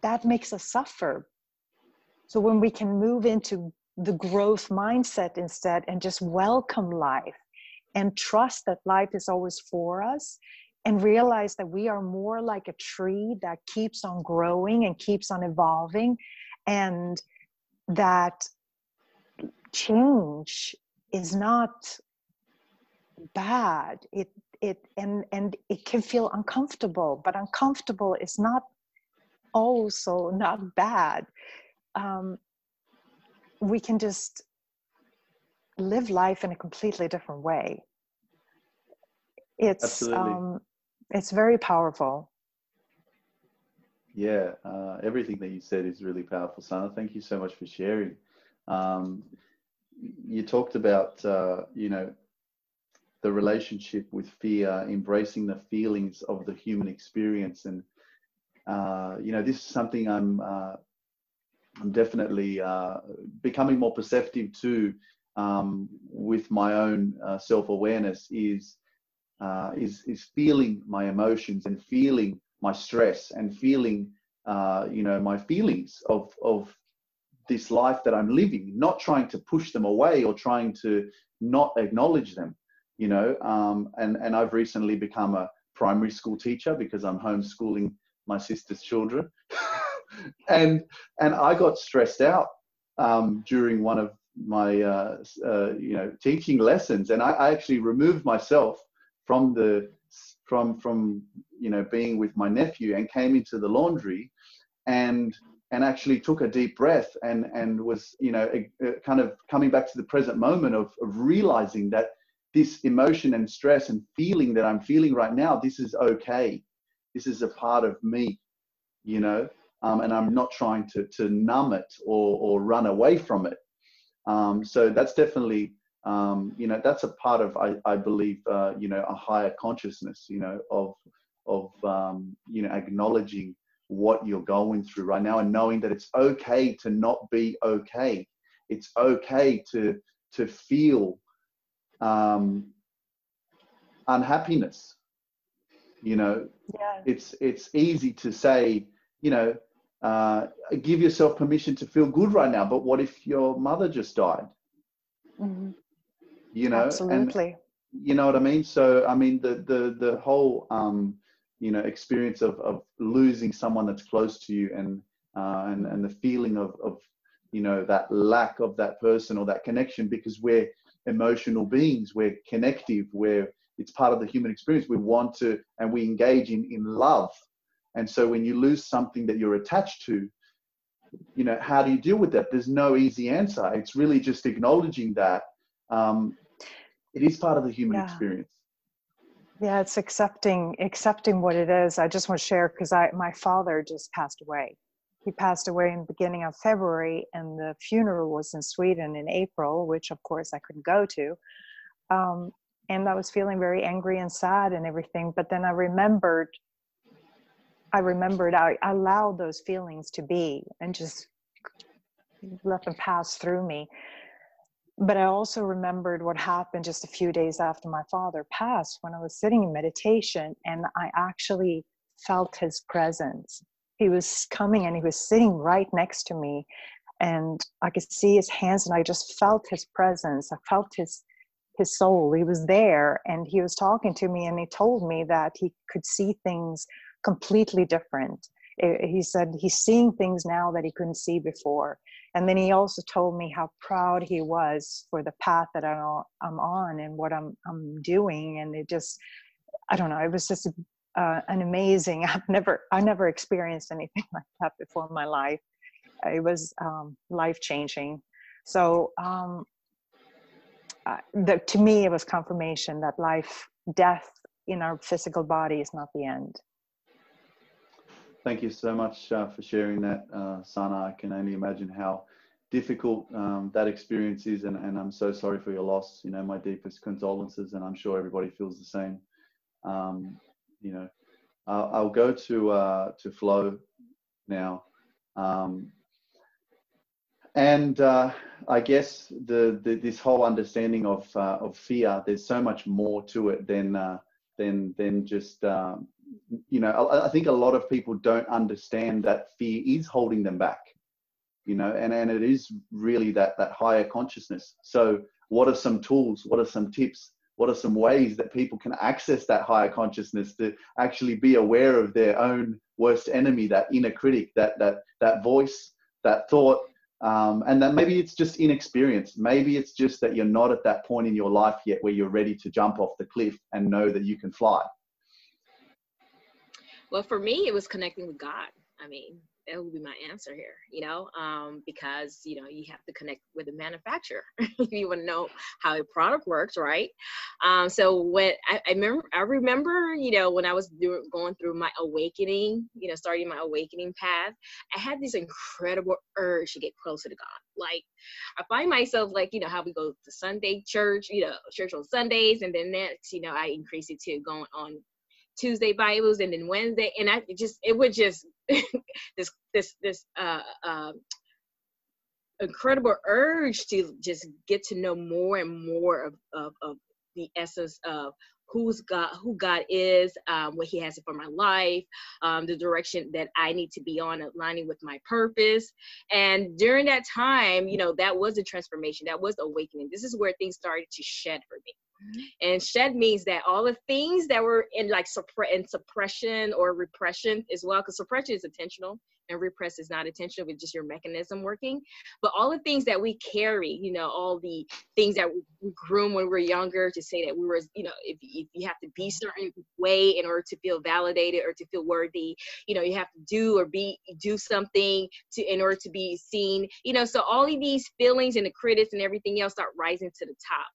That makes us suffer. So when we can move into the growth mindset instead and just welcome life and trust that life is always for us and realize that we are more like a tree that keeps on growing and keeps on evolving and that change is not bad. It it and and it can feel uncomfortable but uncomfortable is not also not bad. Um, we can just live life in a completely different way. It's Absolutely. um it's very powerful. Yeah uh, everything that you said is really powerful sanna. Thank you so much for sharing. Um, you talked about uh, you know the relationship with fear embracing the feelings of the human experience. And uh, you know this is something i'm uh, I'm definitely uh, becoming more perceptive to um, with my own uh, self-awareness is uh, is is feeling my emotions and feeling my stress and feeling uh, you know my feelings of of this life that I'm living, not trying to push them away or trying to not acknowledge them, you know. Um, and and I've recently become a primary school teacher because I'm homeschooling my sister's children. and and I got stressed out um, during one of my uh, uh, you know teaching lessons, and I, I, actually removed myself from the from from you know being with my nephew and came into the laundry, and and actually took a deep breath and and was you know a, a kind of coming back to the present moment of, of realizing that this emotion and stress and feeling that I'm feeling right now, this is okay. This is a part of me, you know um, and I'm not trying to, to numb it or, or run away from it. Um, so that's definitely, um, you know, that's a part of, I, I believe, uh, you know, a higher consciousness, you know, of, of, um, you know, acknowledging what you're going through right now and knowing that it's okay to not be okay it's okay to to feel um, unhappiness. You know, yeah. it's it's easy to say, you know, uh, give yourself permission to feel good right now. But what if your mother just died? Mm-hmm. You know, absolutely. And, you know what I mean? So I mean the the the whole um, you know experience of of losing someone that's close to you and uh, and and the feeling of of you know that lack of that person or that connection because we're emotional beings we're connective we're it's part of the human experience we want to and we engage in in love and so when you lose something that you're attached to you know how do you deal with that there's no easy answer it's really just acknowledging that um, it is part of the human yeah. experience. Yeah it's accepting accepting what it is. I just want to share because i my father just passed away. He passed away in the beginning of february and the funeral was in sweden in april which of course i couldn't go to. Um, and i was feeling very angry and sad and everything but then i remembered i remembered i allowed those feelings to be and just let them pass through me but I also remembered what happened just a few days after my father passed when I was sitting in meditation and I actually felt his presence. He was coming and he was sitting right next to me and I could see his hands and I just felt his presence. I felt his his soul. He was there and he was talking to me and he told me that he could see things completely different. Eh, he said he's seeing things now that he couldn't see before and then he also told me how proud he was for the path that I'm on and what I'm I'm doing, and it just I don't know, it was just uh, an amazing. I've never I never experienced anything like that before in my life. It was um, life changing. So um, uh, the, to me, it was confirmation that life, death in our physical body is not the end thank you so much uh, for sharing that, uh, Sanna. I can only imagine how difficult um, that experience is, and, and I'm so sorry for your loss. You know, my deepest condolences, and I'm sure everybody feels the same. Um, you know, I'll, I'll go to uh, to Flo now, um, and uh, I guess the, the, this whole understanding of uh, of fear. There's so much more to it than uh, than than just um, you know, I, I think a lot of people don't understand that fear is holding them back, you know, and, and it is really that, that higher consciousness. So what are some tools? What are some tips? What are some ways that people can access that higher consciousness to actually be aware of their own worst enemy, that inner critic, that, that, that voice, that thought, um, and that maybe it's just inexperience. Maybe it's just that you're not at that point in your life yet where you're ready to jump off the cliff and know that you can fly. Well, for me, it was connecting with God. I mean, that would be my answer here, you know, um, because, you know, you have to connect with the manufacturer if you want to know how a product works, right? Um, so when I, I, remember, I remember, you know, when I was doing, going through my awakening, you know, starting my awakening path, I had this incredible urge to get closer to God. Like I find myself like, you know, how we go to Sunday church, you know, church on Sundays, and then next, you know, I increase it to going on Tuesday Bibles and then Wednesday, and I just it would just this this this uh, uh, incredible urge to just get to know more and more of, of, of the essence of who's God, who God is, um, what He has for my life, um, the direction that I need to be on, aligning with my purpose. And during that time, you know, that was a transformation, that was awakening. This is where things started to shed for me. And shed means that all the things that were in like suppre- in suppression or repression as well, because suppression is intentional and repress is not intentional, it's just your mechanism working. But all the things that we carry, you know, all the things that we groom when we were younger to say that we were, you know, if, if you have to be certain way in order to feel validated or to feel worthy, you know, you have to do or be do something to in order to be seen, you know. So all of these feelings and the critics and everything else start rising to the top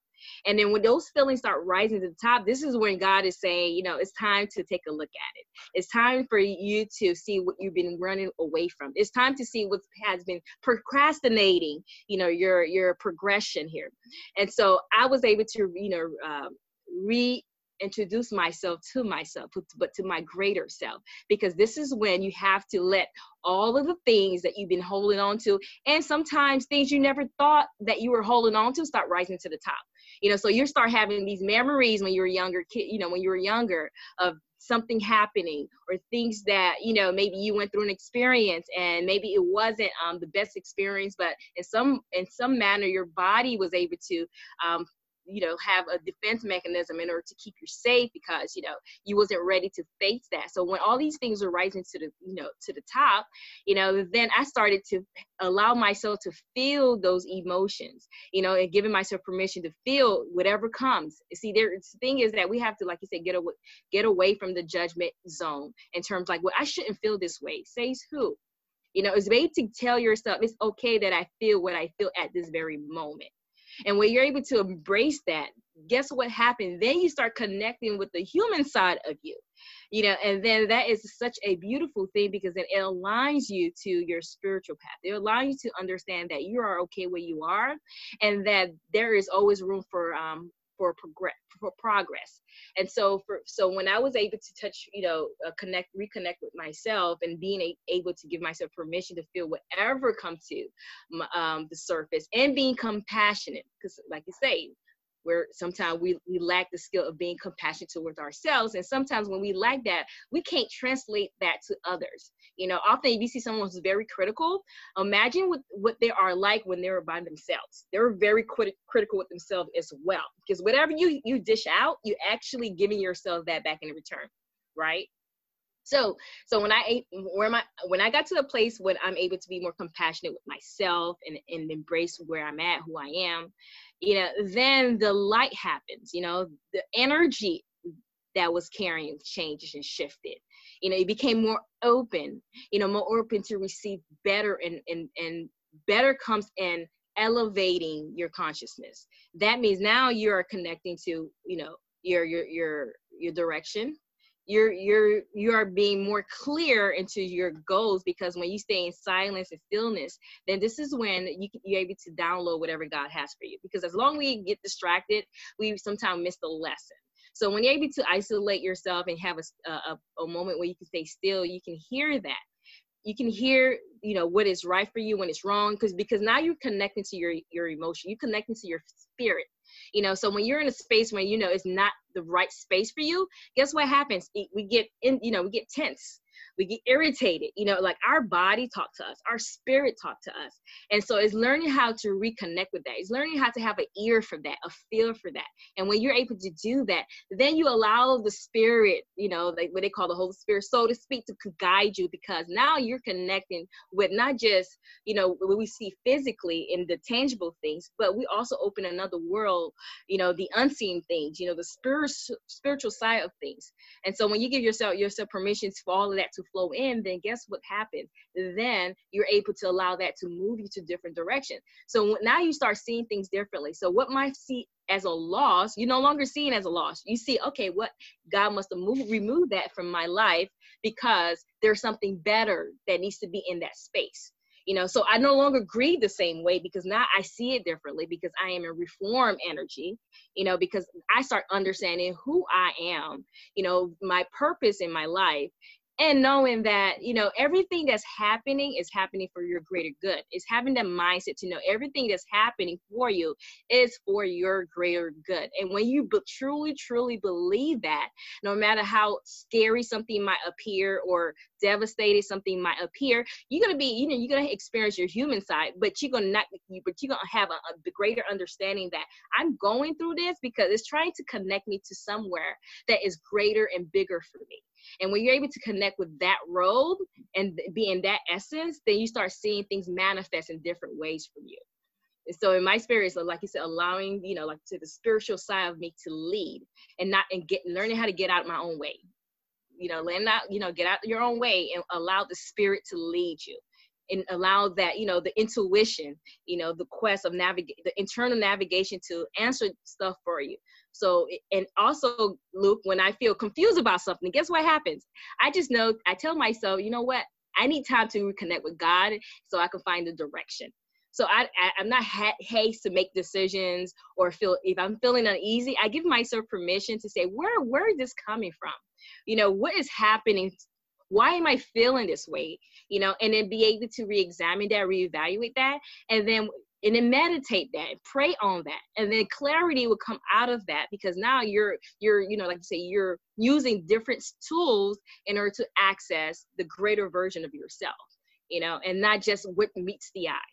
and then when those feelings start rising to the top, this is when God is saying, you know, it's time to take a look at it. It's time for you to see what you've been running away from. It's time to see what has been procrastinating, you know, your your progression here. And so I was able to, you know, um, re introduce myself to myself, but to my greater self. Because this is when you have to let all of the things that you've been holding on to, and sometimes things you never thought that you were holding on to, start rising to the top. You know, so you start having these memories when you were younger kid, you know, when you were younger of something happening or things that you know maybe you went through an experience and maybe it wasn't um, the best experience but in some in some manner your body was able to um, you know have a defense mechanism in order to keep you safe because you know you wasn't ready to face that. So when all these things were rising to the you know to the top you know then i started to allow myself to feel those emotions you know and giving myself permission to feel whatever comes. See there the thing is that we have to like you said get away get away from the judgment zone in terms like well i shouldn't feel this way. Says who? You know it's way to tell yourself it's okay that i feel what i feel at this very moment and when you're able to embrace that, guess what happened? Then you start connecting with the human side of you. You know, and then that is such a beautiful thing because it aligns you to your spiritual path. It allows you to understand that you are okay where you are and that there is always room for um for progress for progress. And so for so when i was able to touch you know uh, connect reconnect with myself and being a, able to give myself permission to feel whatever comes to um, the surface and being compassionate because like you say where sometimes we, we lack the skill of being compassionate towards ourselves. And sometimes when we lack that, we can't translate that to others. You know, often if you see someone who's very critical, imagine what, what they are like when they're by themselves. They're very crit- critical with themselves as well. Because whatever you, you dish out, you're actually giving yourself that back in return, right? so so when i where my when i got to the place when i'm able to be more compassionate with myself and, and embrace where i'm at who i am you know then the light happens you know the energy that was carrying changes and shifted. You know it became more open you know more open to receive better and and and better comes in elevating your consciousness. That means now you're connecting to you know your your your your direction you're you're you are being more clear into your goals because when you stay in silence and stillness then this is when you you're able to download whatever god has for you. Because as long as we get distracted we sometimes miss the lesson. So when you're able to isolate yourself and have a, a, a moment where you can stay still you can hear that. You can hear you know what is right for you when it's wrong because because now you're connecting to your your emotion. You're connecting to your spirit you know so when you're in a space where you know it's not the right space for you guess what happens? We get in you know we get tense we get irritated you know like our body talk to us our spirit talk to us. And so it's learning how to reconnect with that. It's learning how to have an ear for that a feel for that. And when you're able to do that then you allow the spirit you know like what they call the holy spirit so to speak to guide you because now you're connecting with not just you know what we see physically in the tangible things but we also open another world you know the unseen things you know the spiritual spiritual side of things. And so when you give yourself yourself permission for all of that to flow in, then guess what happens? Then you're able to allow that to move you to different directions. So now you start seeing things differently. So what might see as a loss, you're no longer seeing as a loss. You see, okay, what God must have moved, removed that from my life because there's something better that needs to be in that space you know so i no longer grieve the same way because now i see it differently because i am in reform energy you know because i start understanding who i am you know my purpose in my life and knowing that you know everything that's happening is happening for your greater good. It's having that mindset to know everything that's happening for you is for your greater good. And when you truly truly believe that no matter how scary something might appear or devastated something might appear you're gonna be you know you're gonna experience your human side but you're gonna not you but you're gonna have a, a greater understanding that i'm going through this because it's trying to connect me to somewhere that is greater and bigger for me and when you're able to connect with that road and be in that essence, then you start seeing things manifest in different ways for you. And so in my so like you said, allowing, you know, like to the spiritual side of me to lead and not and get learning how to get out my own way. You know, learn out, you know, get out your own way and allow the spirit to lead you and allow that you know the intuition you know the quest of navigate the internal navigation to answer stuff for you so, and also, Luke, when I feel confused about something, guess what happens? I just know, I tell myself, you know what? I need time to reconnect with God so I can find the direction. So I, I am not ha- haste to make decisions or feel if I'm feeling uneasy, I give myself permission to say where where is this coming from? You know, what is happening why am i feeling this way you know and then be able to re-examine that reevaluate that and then and then meditate that and pray on that. And then clarity will come out of that because now you're you're you know like I say you're using different tools in order to access the greater version of yourself you know and not just what meets the eye.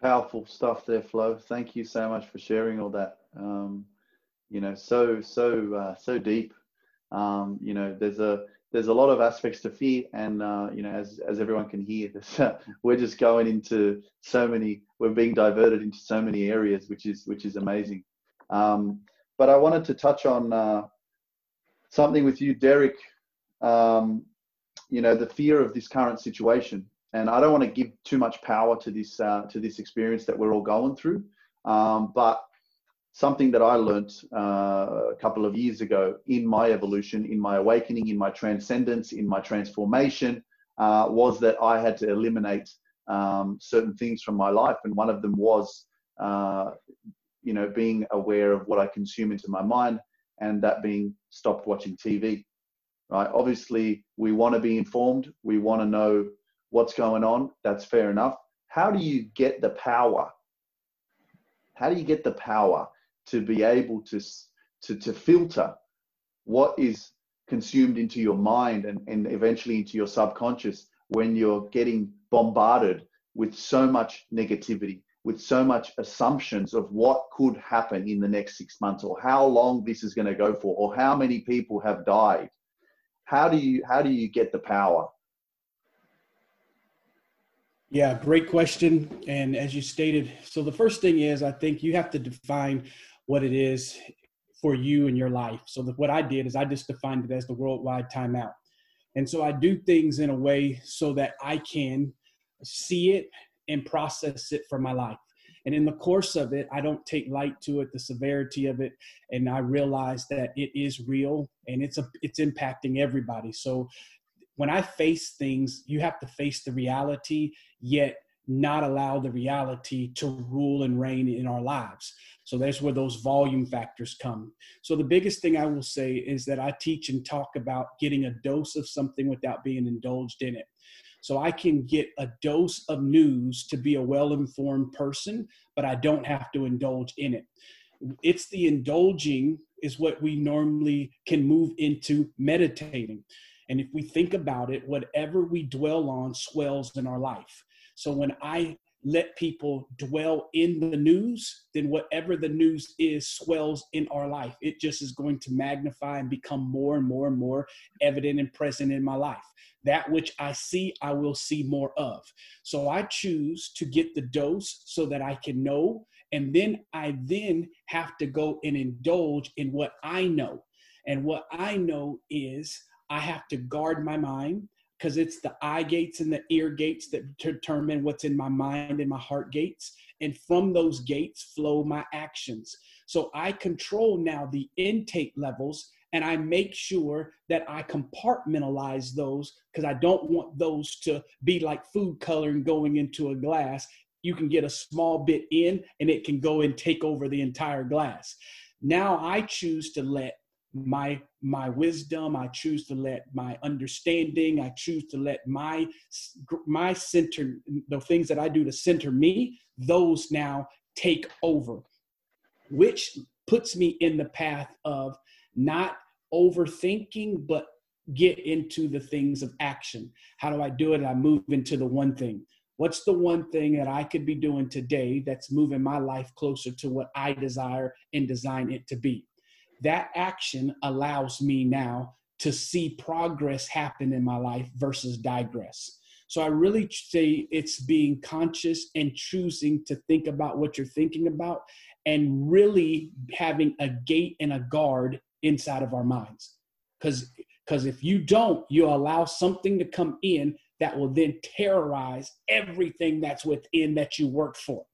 Powerful stuff there flo. Thank you so much for sharing all that. Um, you know so so uh, so deep. Um, you know, there's a there's a lot of aspects to fear, and uh, you know, as as everyone can hear, this, uh, we're just going into so many. We're being diverted into so many areas, which is which is amazing. Um, but I wanted to touch on uh, something with you, Derrick. Um, you know, the fear of this current situation, and I don't want to give too much power to this uh, to this experience that we're all going through. Um, but something that I learned uh, a couple of years ago in my evolution, in my awakening, in my transcendence, in my transformation, uh, was that I had to eliminate um, certain things from my life, and one of them was, uh, you know, being aware of what I consume into my mind, and that being stopped watching TV. Right? Obviously, we want to be informed. We want to know what's going on. That's fair enough. How do you get the power? How do you get the power to be able to, to, to filter what is consumed into your mind and, and eventually into your subconscious when you're getting bombarded with so much negativity, with so much assumptions of what could happen in the next six months or how long this is going to go for or how many people have died. How do you how do you get the power? Yeah, great question. And as you stated, so the first thing is I think you have to define what it is for you and your life. So the, what I did is I just defined it as the worldwide timeout. And so I do things in a way so that I can see it and process it for my life. And in the course of it, I don't take light to it, the severity of it, and I realize that it is real and it's a it's impacting everybody. So when I face things, you have to face the reality, yet not allow the reality to rule and reign in our lives. So that's where those volume factors come. So the biggest thing I will say is that I teach and talk about getting a dose of something without being indulged in it. So I can get a dose of news to be a well informed person, but I don't have to indulge in it. It's the indulging is what we normally can move into meditating. And if we think about it, whatever we dwell on swells in our life. So when I let people dwell in the news, then whatever the news is swells in our life. It just is going to magnify and become more and more and more evident and present in my life. That which I see, I will see more of. So I choose to get the dose so that I can know. And then I then have to go and indulge in what I know. And what I know is I have to guard my mind because it's the eye gates and the ear gates that determine what's in my mind and my heart gates. And from those gates flow my actions. So I control now the intake levels and I make sure that I compartmentalize those because I don't want those to be like food coloring going into a glass. You can get a small bit in and it can go and take over the entire glass. Now I choose to let my my wisdom. I choose to let my understanding i choose to let my my center the things that i do to center me those now take over which puts me in the path of not overthinking but get into the things of action. How do i do it? I move into the one thing. What's the one thing that i could be doing today that's moving my life closer to what i desire and design it to be that action allows me now to see progress happen in my life versus digress. So I really say it's being conscious and choosing to think about what you're thinking about and really having a gate and a guard inside of our minds. Because because if you don't, you allow something to come in that will then terrorize everything that's within that you work for.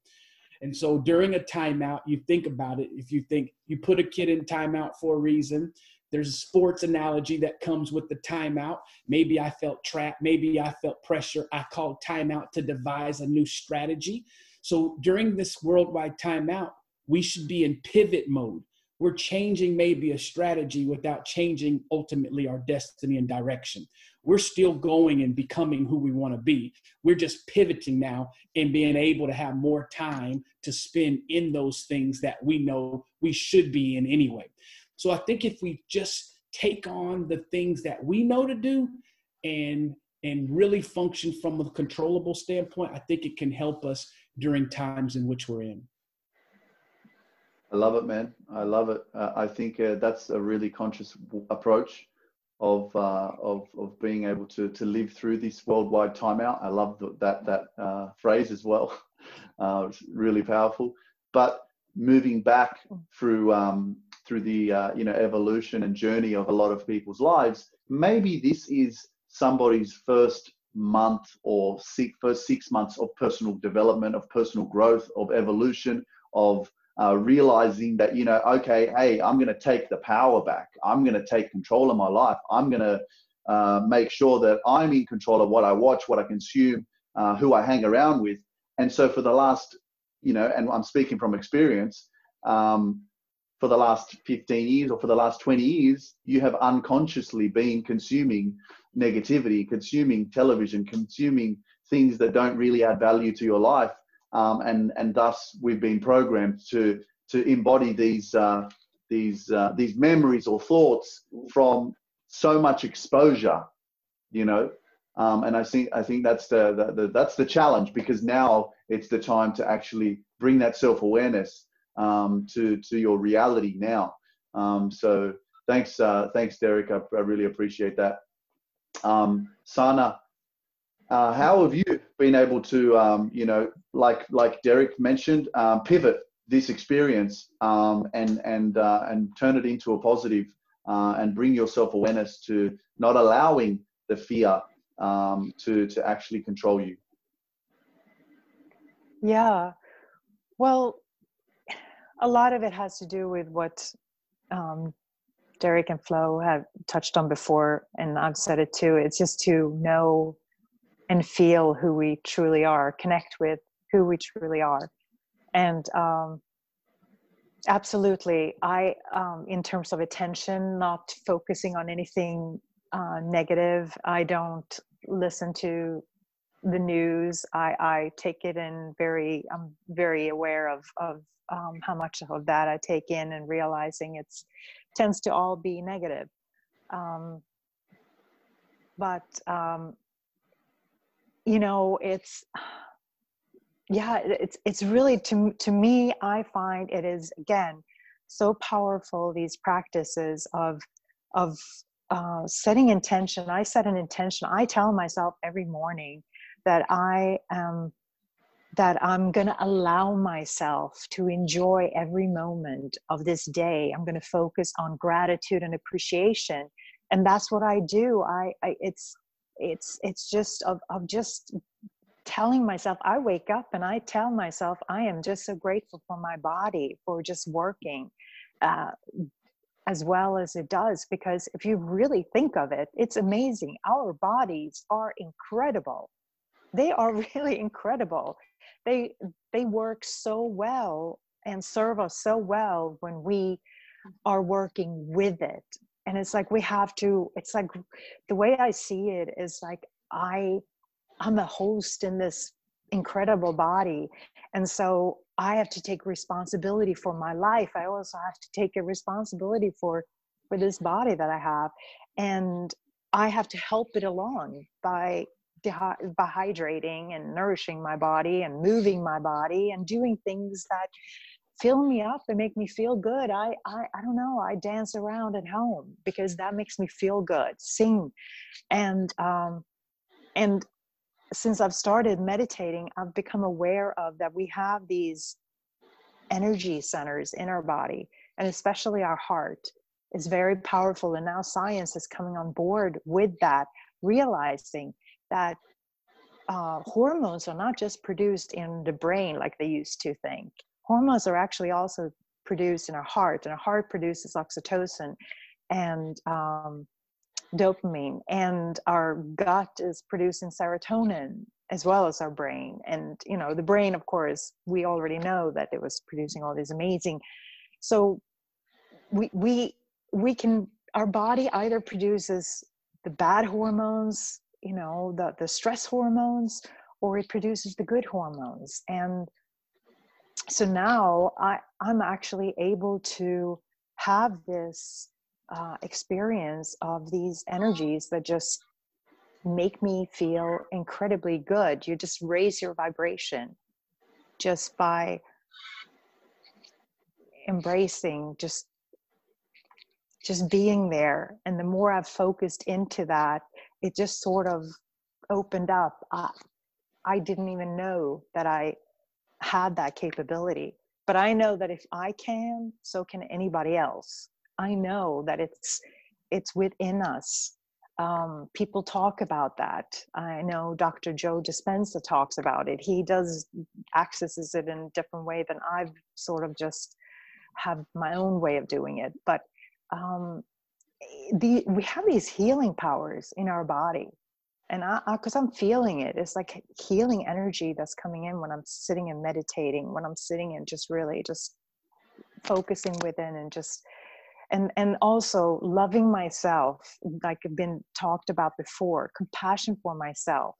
And so during a timeout, you think about it. If you think you put a kid in timeout for a reason, there's a sports analogy that comes with the timeout. Maybe I felt trapped. Maybe I felt pressure. I called timeout to devise a new strategy. So during this worldwide timeout, we should be in pivot mode. We're changing maybe a strategy without changing ultimately our destiny and direction. We're still going and becoming who we want to be. We're just pivoting now and being able to have more time to spend in those things that we know we should be in anyway. So I think if we just take on the things that we know to do and and really function from a controllable standpoint, I think it can help us during times in which we're in. I love it, man. I love it. Uh, I think uh, that's a really conscious approach of, uh, of of being able to to live through this worldwide timeout. I love the, that that uh, phrase as well. Uh, it's really powerful. But moving back through um, through the uh, you know evolution and journey of a lot of people's lives, maybe this is somebody's first month or six, first six months of personal development, of personal growth, of evolution, of uh, realizing that, you know, okay, hey, I'm going to take the power back. I'm going to take control of my life. I'm going to uh, make sure that I'm in control of what I watch, what I consume, uh, who I hang around with. And so for the last, you know, and I'm speaking from experience, um, for the last 15 years or for the last 20 years, you have unconsciously been consuming negativity, consuming television, consuming things that don't really add value to your life. Um, and, and thus we've been programmed to, to embody these, uh, these, uh, these memories or thoughts from so much exposure, you know. Um, and I think, I think that's the, the, the, that's the challenge because now it's the time to actually bring that self-awareness um, to, to your reality now. Um, so thanks, uh, thanks, Derrick. I, I really appreciate that. Um, Sanna, uh, how have you been able to, um, you know, like like Derrick mentioned, um, pivot this experience um, and and uh, and turn it into a positive, uh, and bring your self awareness to not allowing the fear um, to to actually control you? Yeah, well, a lot of it has to do with what um, Derek and Flo have touched on before, and I've said it too. It's just to know and feel who we truly are, connect with who we truly are. And um, absolutely, I, um, in terms of attention, not focusing on anything uh, negative, I don't listen to the news. I, I take it in very, I'm very aware of, of um, how much of that I take in and realizing it's tends to all be negative. Um, but um, you know, it's yeah, it's it's really to to me. I find it is again so powerful. These practices of of uh, setting intention. I set an intention. I tell myself every morning that I am that I'm going to allow myself to enjoy every moment of this day. I'm going to focus on gratitude and appreciation, and that's what I do. I, I it's it's it's just of of just telling myself. I wake up and I tell myself I am just so grateful for my body for just working. Uh, as well as it does because if you really think of it it's amazing our bodies are incredible they are really incredible they they work so well and serve us so well when we are working with it and it's like we have to it's like the way i see it is like i i'm a host in this incredible body. And so i have to take responsibility for my life. I also have to take a responsibility for for this body that i have. And i have to help it along by by hydrating and nourishing my body and moving my body and doing things that fill me up and make me feel good. I, I, I don't know. I dance around at home because that makes me feel good. Sing, and um, and since I've started meditating, I've become aware of that we have these energy centers in our body, and especially our heart is very powerful. And now science is coming on board with that, realizing that uh, hormones are not just produced in the brain like they used to think. Hormones are actually also produced in our heart, and our heart produces oxytocin. and um, dopamine, and our gut is producing serotonin as well as our brain. And you know, the brain, of course, we already know that it was producing all these amazing. So we we we can our body either produces the bad hormones, you know, the the stress hormones, or it produces the good hormones. And so now I I'm actually able to have this uh, experience of these energies that just make me feel incredibly good. You just raise your vibration just by embracing just just being there and the more i've focused into that it just sort of opened up I, I didn't even know that i had that capability but i know that if i can so can anybody else i know that it's it's within us um, people talk about that. I know Dr. Joe Dispenza talks about it. He does accesses it in a different way than I've sort of just have my own way of doing it. But um, the we have these healing powers in our body, and I because I'm feeling it. It's like healing energy that's coming in when I'm sitting and meditating. When I'm sitting and just really just focusing within and just and and also loving myself like i've been talked about before compassion for myself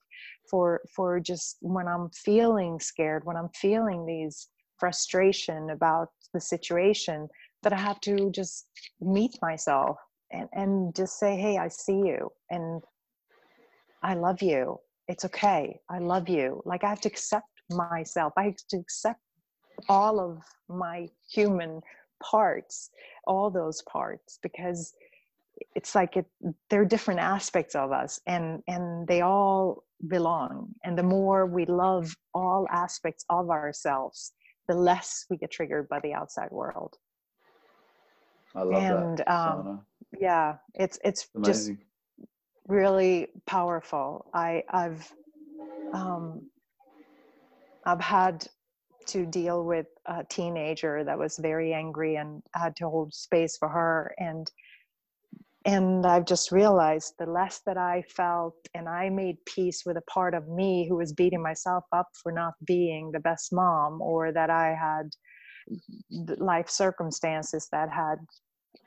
for for just when i'm feeling scared when i'm feeling these frustration about the situation that i have to just meet myself and and just say hey i see you and i love you. It's okay. I love you. Like i have to accept myself. I have to accept all of my human parts all those parts because it's like it they're different aspects of us and and they all belong. And the more we love all aspects of ourselves the less we get triggered by the outside world. I love and that um, yeah it's it's just really powerful. I i've um i've had to deal with a teenager that was very angry and had to hold space for her. And and I've just realized the less that I felt and I made peace with a part of me who was beating myself up for not being the best mom or that I had life circumstances that had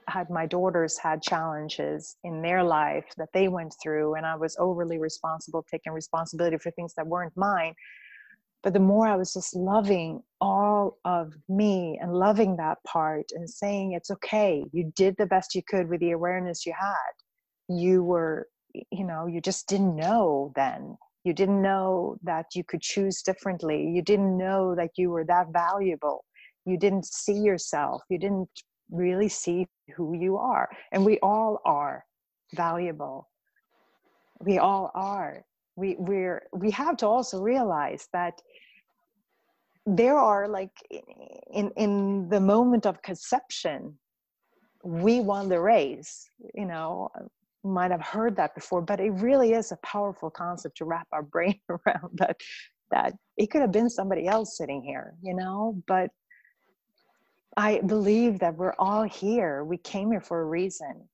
had my daughters had challenges in their life that they went through and I was overly responsible taking responsibility for things that weren't mine but the more I was just loving all of me and loving that part and saying, it's okay, you did the best you could with the awareness you had. You were, you know, you just didn't know then. You didn't know that you could choose differently. You didn't know that you were that valuable. You didn't see yourself. You didn't really see who you are. And we all are valuable. We all are we we're we have to also realize that there are like in in the moment of conception we won the race you know might have heard that before but it really is a powerful concept to wrap our brain around that that it could have been somebody else sitting here you know but i believe that we're all here. We came here for a reason.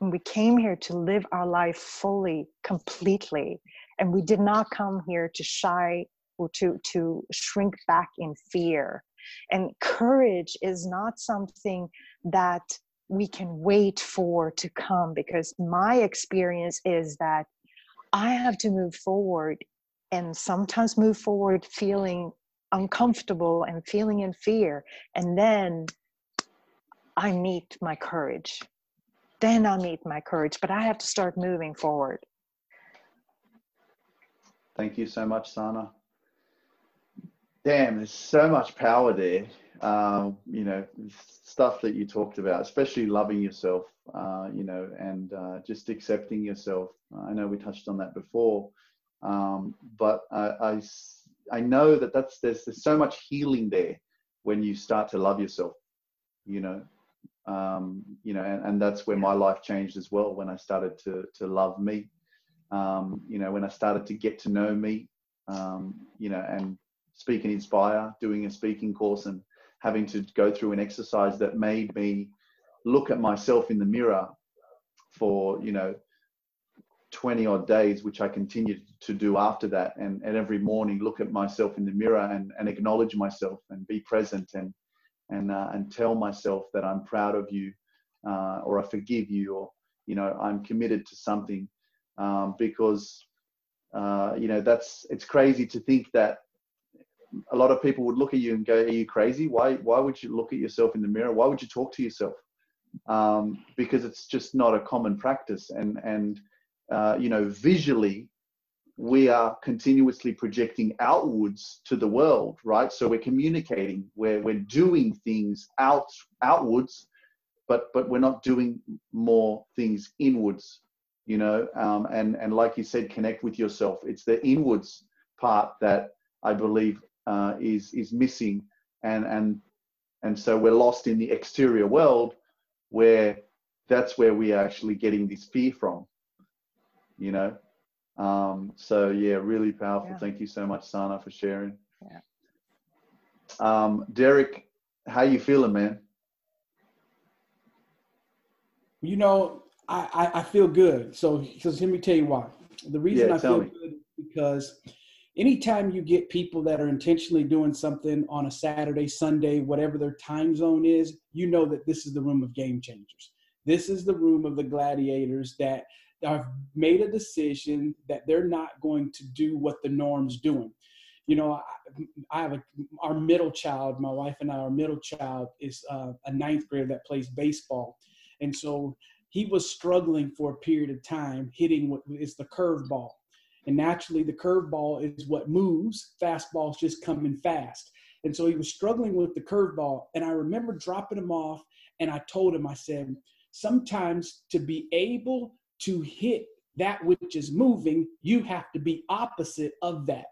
And we came here to live our life fully completely. And we did not come here to shy or to to shrink back in fear. And courage is not something that we can wait for to come because my experience is that i have to move forward and sometimes move forward feeling uncomfortable and feeling in fear and then i meet my courage then i meet my courage but i have to start moving forward Thank you so much, Sanna. Damn, there's so much power there. Um, you know, stuff that you talked about, especially loving yourself, uh, you know, and uh, just accepting yourself. I know we touched on that before, um, but I, I, I know that that's there's there's so much healing there when you start to love yourself. You know, um, you know, and, and that's where my life changed as well when I started to to love me um, you know, when I started to get to know me, um, you know, and speak and inspire, doing a speaking course and having to go through an exercise that made me look at myself in the mirror for you know 20 odd days, which I continued to do after that. And, and every morning look at myself in the mirror and, and acknowledge myself and be present and, and, uh, and tell myself that I'm proud of you uh, or I forgive you or, you know, I'm committed to something um, because, uh, you know, that's, it's crazy to think that a lot of people would look at you and go, are you crazy? Why, why would you look at yourself in the mirror? Why would you talk to yourself? Um, because it's just not a common practice. And, and, uh, you know, visually, we are continuously projecting outwards to the world, right? So we're communicating, we're, we're doing things out outwards, but but we're not doing more things inwards, you know. Um, and and like you said, connect with yourself. It's the inwards part that I believe uh, is is missing, and and and so we're lost in the exterior world, where that's where we are actually getting this fear from you know. Um, so yeah, really powerful. Yeah. Thank you so much, Sanna, for sharing. Yeah. Um, Derrick, how you feeling, man? You know, I, I, I feel good. So, so let me tell you why. The reason yeah, I feel me. good is because anytime you get people that are intentionally doing something on a Saturday, Sunday, whatever their time zone is, you know that this is the room of game changers. This is the room of the gladiators that have made a decision that they're not going to do what the norm's doing. You know, I, I have a, our middle child, my wife and I, our middle child is uh, a ninth grader that plays baseball. And so he was struggling for a period of time hitting what is the curveball. And naturally, the curveball is what moves, fastball's just coming fast. And so he was struggling with the curveball. And I remember dropping him off and I told him, I said, sometimes to be able to hit that which is moving, you have to be opposite of that.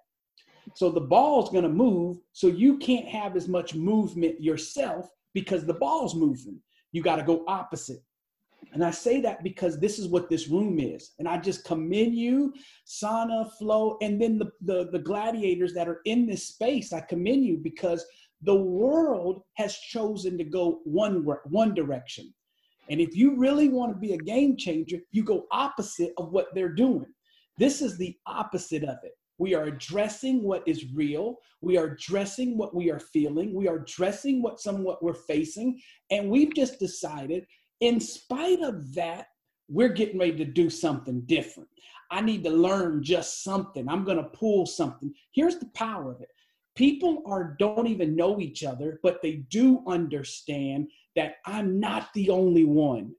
So the ball's going to move, so you can't have as much movement yourself because the ball's moving. You got to go opposite. And I say that because this is what this room is. And I just commend you, Sanna, Flo, and then the, the, the gladiators that are in this space. I commend you because the world has chosen to go one, one direction. And if you really want to be a game changer, you go opposite of what they're doing. This is the opposite of it. We are addressing what is real. We are addressing what we are feeling. We are addressing what somewhat we're facing. And we've just decided, in spite of that, we're getting ready to do something different. I need to learn just something. I'm going to pull something. Here's the power of it. People are don't even know each other, but they do understand that I'm not the only one.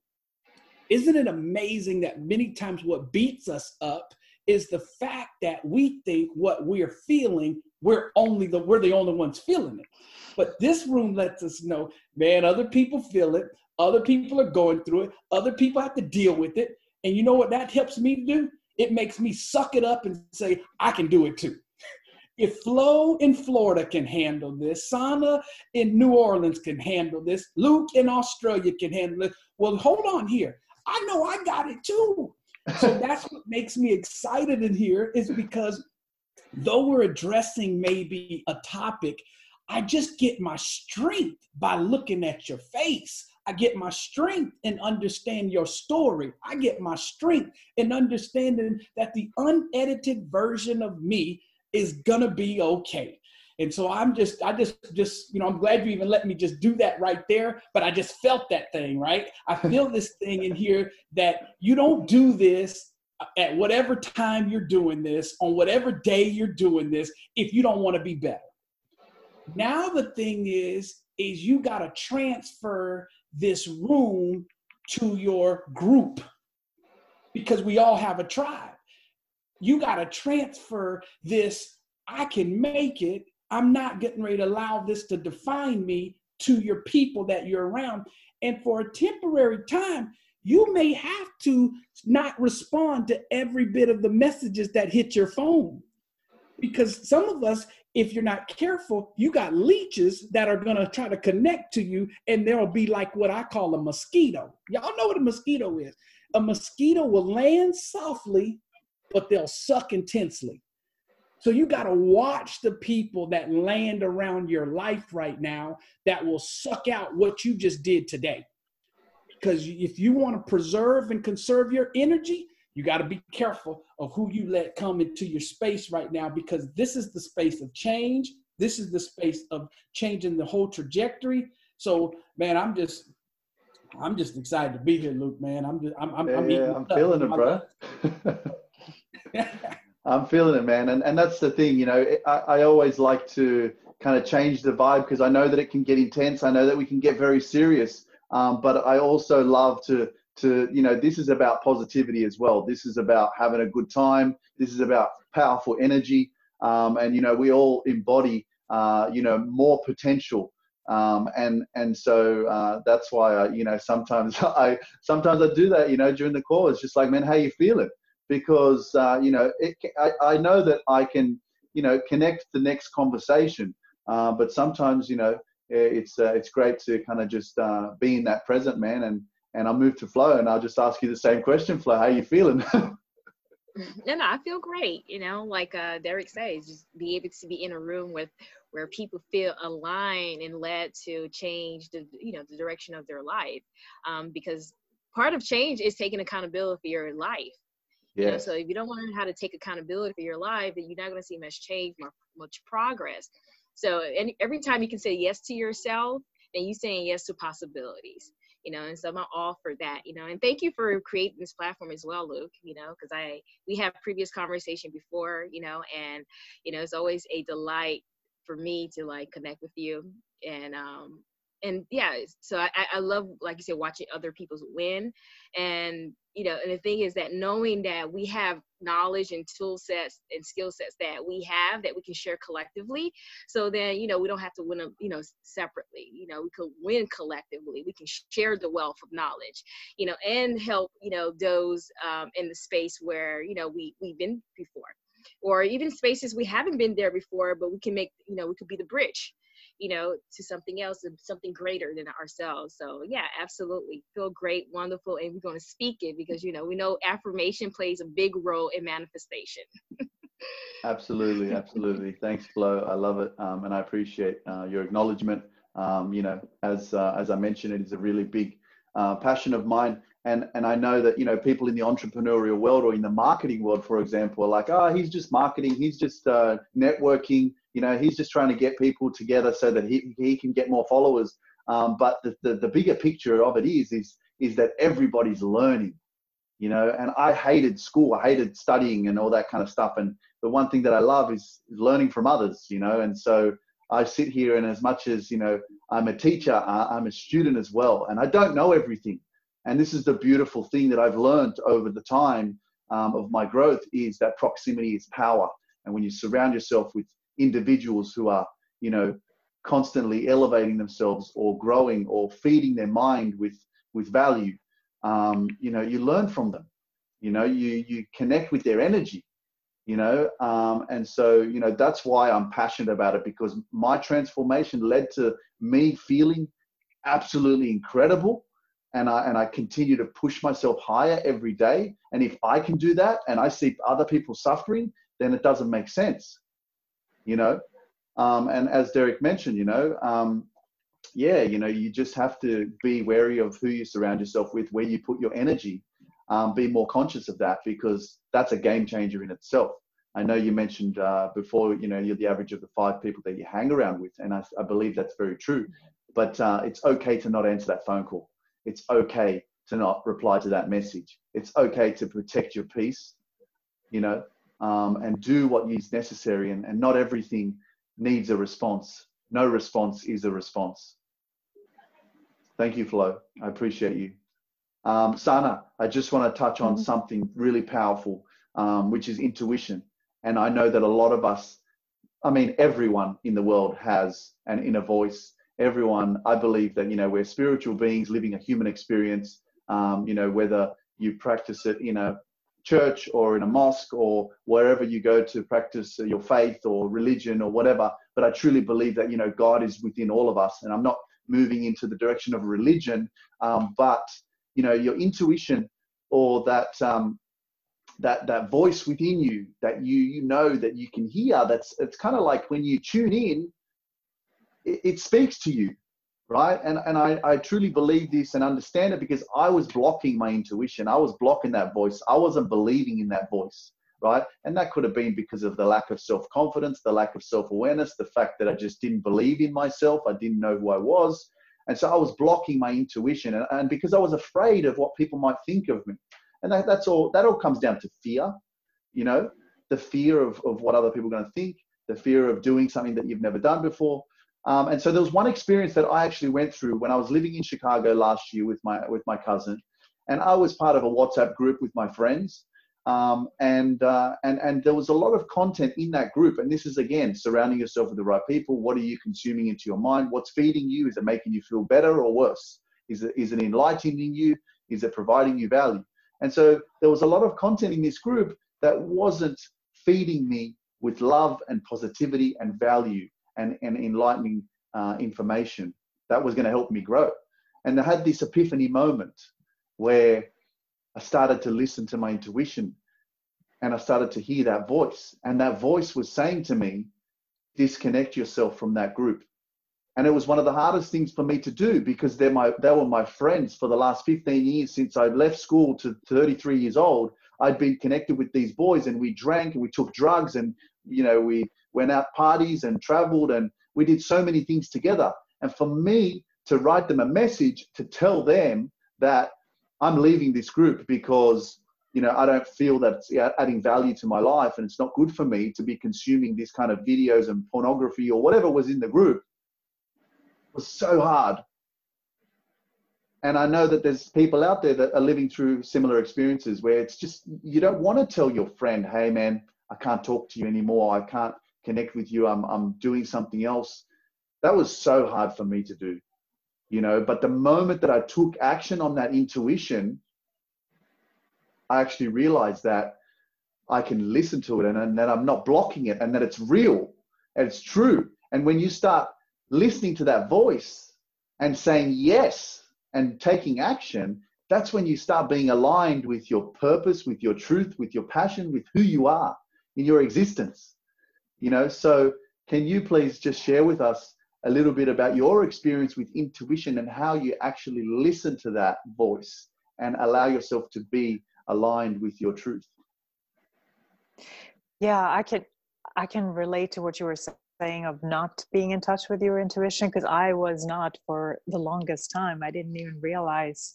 Isn't it amazing that many times what beats us up is the fact that we think what we're feeling, we're only the we're the only ones feeling it. But this room lets us know, man, other people feel it, other people are going through it, other people have to deal with it. And you know what that helps me to do? It makes me suck it up and say, I can do it too. If Flo in Florida can handle this, Sanna in New Orleans can handle this, Luke in Australia can handle it, well, hold on here. I know I got it too. So that's what makes me excited in here is because though we're addressing maybe a topic, I just get my strength by looking at your face. I get my strength in understand your story. I get my strength in understanding that the unedited version of me is gonna be okay. And so I'm just, I just, just, you know, I'm glad you even let me just do that right there. But I just felt that thing, right? I feel this thing in here that you don't do this at whatever time you're doing this, on whatever day you're doing this, if you don't want to be better. Now the thing is, is you got to transfer this room to your group because we all have a tribe you got to transfer this I can make it. I'm not getting ready to allow this to define me to your people that you're around. And for a temporary time, you may have to not respond to every bit of the messages that hit your phone. Because some of us, if you're not careful, you got leeches that are going to try to connect to you, and there'll be like what I call a mosquito. Y'all know what a mosquito is. A mosquito will land softly but they'll suck intensely. So you got to watch the people that land around your life right now that will suck out what you just did today. because if you want to preserve and conserve your energy, you got to be careful of who you let come into your space right now because this is the space of change. This is the space of changing the whole trajectory. So, man, I'm just, I'm just excited to be here, Luke. Man, I'm just, I'm, I'm, yeah, I'm, yeah, I'm feeling it, bro. I'm feeling it, man, and and that's the thing. You know, I, I always like to kind of change the vibe because I know that it can get intense. I know that we can get very serious, um, but I also love to to you know this is about positivity as well. This is about having a good time. This is about powerful energy. Um, and you know we all embody uh, you know more potential. Um, and and so uh, that's why I, you know sometimes I sometimes I do that you know during the call. It's just like man how you feeling because uh, you know it, I, I know that I can you know connect the next conversation uh, but sometimes you know it's uh, it's great to kind of just uh, be in that present man and and I'll move to Flo and I'll just ask you the same question, Flo. How are you feeling? no, no, I feel great. You know, like uh, Derrick says, just be able to be in a room with where people feel aligned and led to change the you know the direction of their life. Um, because part of change is taking accountability for your life. Yeah. You so if you don't learn how to take accountability for your life, then you're not going to see much change, much, progress. So and every time you can say yes to yourself, then you're saying yes to possibilities you know, and so I'm all for that, you know, and thank you for creating this platform as well, Luke, you know, because I, we have previous conversation before, you know, and, you know, it's always a delight for me to like connect with you and, um, and yeah, so I, I love, like you said, watching other people's win. And, you know, and the thing is that knowing that we have knowledge and tool sets and skill sets that we have that we can share collectively. So then, you know, we don't have to win them, you know, separately. You know, we could win collectively. We can share the wealth of knowledge, you know, and help, you know, those um, in the space where, you know, we, we've been before or even spaces we haven't been there before, but we can make, you know, we could be the bridge you know, to something else and something greater than ourselves. So yeah, absolutely. Feel great, wonderful, and we're gonna speak it because you know we know affirmation plays a big role in manifestation. absolutely, absolutely. Thanks, Flo. I love it, um, and I appreciate uh, your acknowledgement. Um, you know, as uh, as I mentioned, it is a really big uh, passion of mine. And, and I know that you know people in the entrepreneurial world or in the marketing world, for example, are like, oh, he's just marketing, he's just uh, networking, you know, he's just trying to get people together so that he, he can get more followers. Um, but the, the, the bigger picture of it is, is, is that everybody's learning, you know, and I hated school. I hated studying and all that kind of stuff. And the one thing that I love is learning from others, you know, and so I sit here and as much as, you know, I'm a teacher, I'm a student as well. And I don't know everything. And this is the beautiful thing that I've learned over the time um, of my growth is that proximity is power. And when you surround yourself with individuals who are, you know, constantly elevating themselves or growing or feeding their mind with with value, um, you know, you learn from them. You know, you you connect with their energy. You know, um, and so you know that's why I'm passionate about it because my transformation led to me feeling absolutely incredible and I and I continue to push myself higher every day. And if I can do that and I see other people suffering, then it doesn't make sense you know. Um, and as Derrick mentioned, you know, um, yeah, you know, you just have to be wary of who you surround yourself with, where you put your energy. Um, be more conscious of that because that's a game changer in itself. I know you mentioned uh, before, you know, you're the average of the five people that you hang around with, and I, I believe that's very true. But uh, it's okay to not answer that phone call. It's okay to not reply to that message. It's okay to protect your peace. You know, um, and do what is necessary. And, and not everything needs a response. No response is a response. Thank you, Flo. I appreciate you. Um, Sanna, I just want to touch on mm-hmm. something really powerful, um, which is intuition. And I know that a lot of us, I mean, everyone in the world has an inner voice. Everyone, I believe that, you know, we're spiritual beings living a human experience, um, you know, whether you practice it in a church or in a mosque or wherever you go to practice your faith or religion or whatever. But I truly believe that, you know, God is within all of us. And I'm not moving into the direction of religion, um, but, you know, your intuition or that, um, that, that voice within you that you, you know that you can hear, that's, it's kind of like when you tune in, it, it speaks to you right? And, and I, I truly believe this and understand it because I was blocking my intuition. I was blocking that voice. I wasn't believing in that voice, right? And that could have been because of the lack of self confidence, the lack of self awareness, the fact that I just didn't believe in myself. I didn't know who I was. And so I was blocking my intuition. And, and because I was afraid of what people might think of me. And that, that's all, that all comes down to fear, you know, the fear of, of what other people are going to think, the fear of doing something that you've never done before um, and so there was one experience that I actually went through when I was living in Chicago last year with my with my cousin, and I was part of a WhatsApp group with my friends. Um, and uh, and and there was a lot of content in that group. And this is again surrounding yourself with the right people. What are you consuming into your mind? What's feeding you? Is it making you feel better or worse? Is it is it enlightening you? Is it providing you value? And so there was a lot of content in this group that wasn't feeding me with love and positivity and value and, and enlightening uh, information that was going to help me grow. And I had this epiphany moment where I started to listen to my intuition and I started to hear that voice. And that voice was saying to me, disconnect yourself from that group. And it was one of the hardest things for me to do because they're my, they were my friends for the last 15 years since I left school to 33 years old. I'd been connected with these boys and we drank and we took drugs and, you know, we went out parties and traveled and we did so many things together. And for me to write them a message to tell them that I'm leaving this group because you know I don't feel that it's adding value to my life and it's not good for me to be consuming this kind of videos and pornography or whatever was in the group was so hard. And I know that there's people out there that are living through similar experiences where it's just you don't want to tell your friend, "Hey man, I can't talk to you anymore. I can't connect with you. I'm, I'm doing something else. That was so hard for me to do, you know. But the moment that I took action on that intuition, I actually realized that I can listen to it and, and that I'm not blocking it and that it's real and it's true. And when you start listening to that voice and saying yes and taking action, that's when you start being aligned with your purpose, with your truth, with your passion, with who you are in your existence you know? So can you please just share with us a little bit about your experience with intuition and how you actually listen to that voice and allow yourself to be aligned with your truth? Yeah i can i can relate to what you were saying of not being in touch with your intuition because i was not for the longest time. I didn't even realize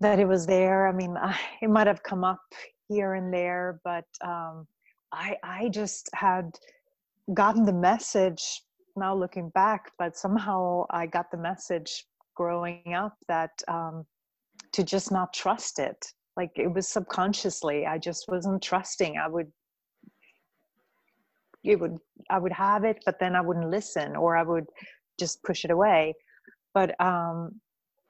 that it was there. I mean I, it might have come up here and there but um, I I just had gotten the message now looking back, but somehow I got the message growing up that um, to just not trust it. Like it was subconsciously, I just wasn't trusting. I would it would I would have it, but then I wouldn't listen, or I would just push it away. But um,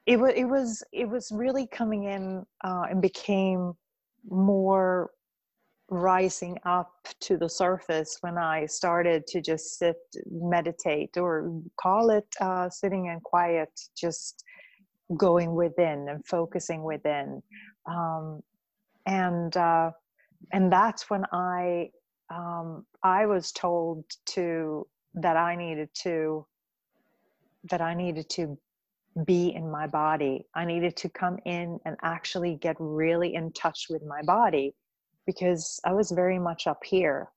it was it was it was really coming in uh, and became more rising up to the surface when I started to just sit, meditate, or call it uh, sitting in quiet, just going within and focusing within. Um, and uh, and that's when I um, I was told to that I needed to that I needed to be in my body. I needed to come in and actually get really in touch with my body because I was very much up here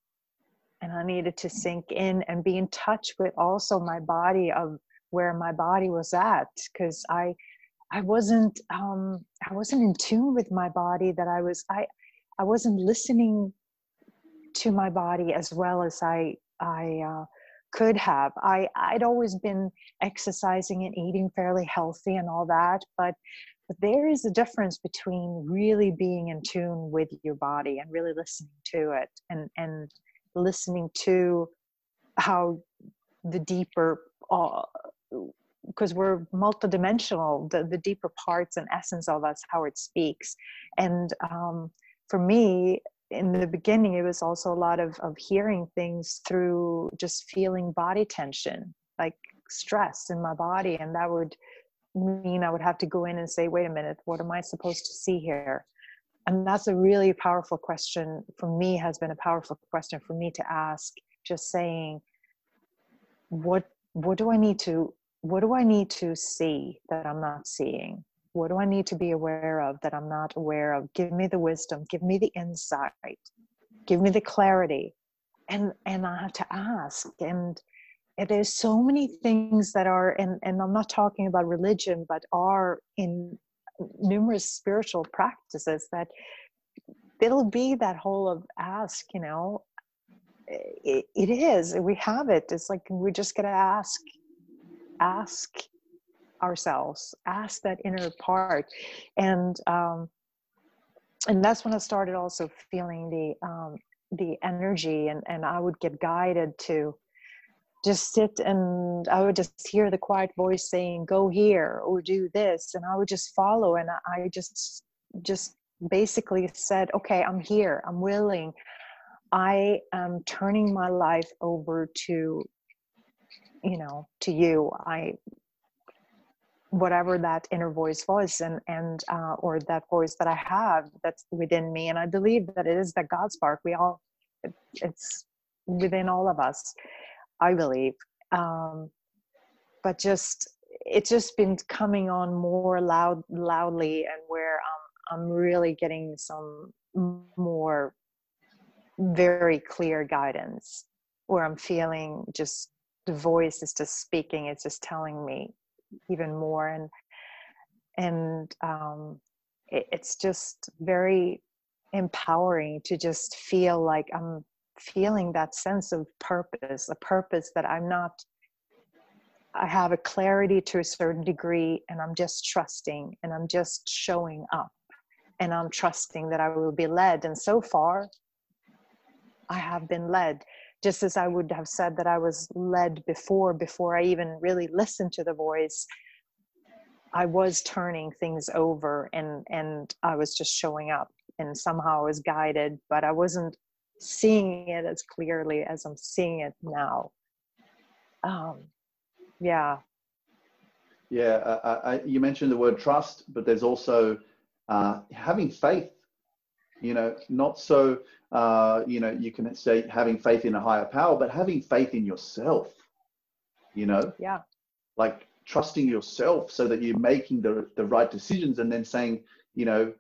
and I needed to sink in and be in touch with also my body of where my body was at because I I wasn't um I wasn't in tune with my body that I was I I wasn't listening to my body as well as I I uh, could have. I I'd always been exercising and eating fairly healthy and all that, but but there is a difference between really being in tune with your body and really listening to it and and listening to how the deeper because uh, we're multidimensional the, the deeper parts and essence of us how it speaks. And um, for me in the beginning it was also a lot of, of hearing things through just feeling body tension like stress in my body and that would mean I would have to go in and say, wait a minute, what am I supposed to see here? And that's a really powerful question for me, has been a powerful question for me to ask, just saying, what what do I need to what do I need to see that I'm not seeing? What do I need to be aware of that I'm not aware of? Give me the wisdom, give me the insight, give me the clarity. And and I have to ask. And there's so many things that are and, and I'm not talking about religion, but are in numerous spiritual practices that it'll be that whole of ask, you know. it, it is. We have it. It's like we just gotta ask ask ourselves ask that inner part and um and that's when i started also feeling the um the energy and and i would get guided to just sit and i would just hear the quiet voice saying go here or do this and i would just follow and i just just basically said okay i'm here. I'm willing. I am turning my life over to you know to you. I whatever that inner voice was and and uh, or that voice that i have that's within me and i believe that it is that god spark. We all it, it's within all of us i believe. Um but just it's just been coming on more loud loudly and where um, i'm really getting some more very clear guidance where i'm feeling just the voice is just speaking it's just telling me even more and and um, it, it's just very empowering to just feel like i'm feeling that sense of purpose a purpose that i'm not i have a clarity to a certain degree and i'm just trusting and i'm just showing up and i'm trusting that i will be led. And so far i have been led just as I would have said that I was led before, before I even really listened to the voice, I was turning things over and and I was just showing up and somehow I was guided, but I wasn't seeing it as clearly as I'm seeing it now. Um, yeah. Yeah, I, I, you mentioned the word trust, but there's also uh, having faith. You know, not so uh, you know, you can say having faith in a higher power, but having faith in yourself, you know? Yeah. Like trusting yourself so that you're making the, the right decisions and then saying, you know,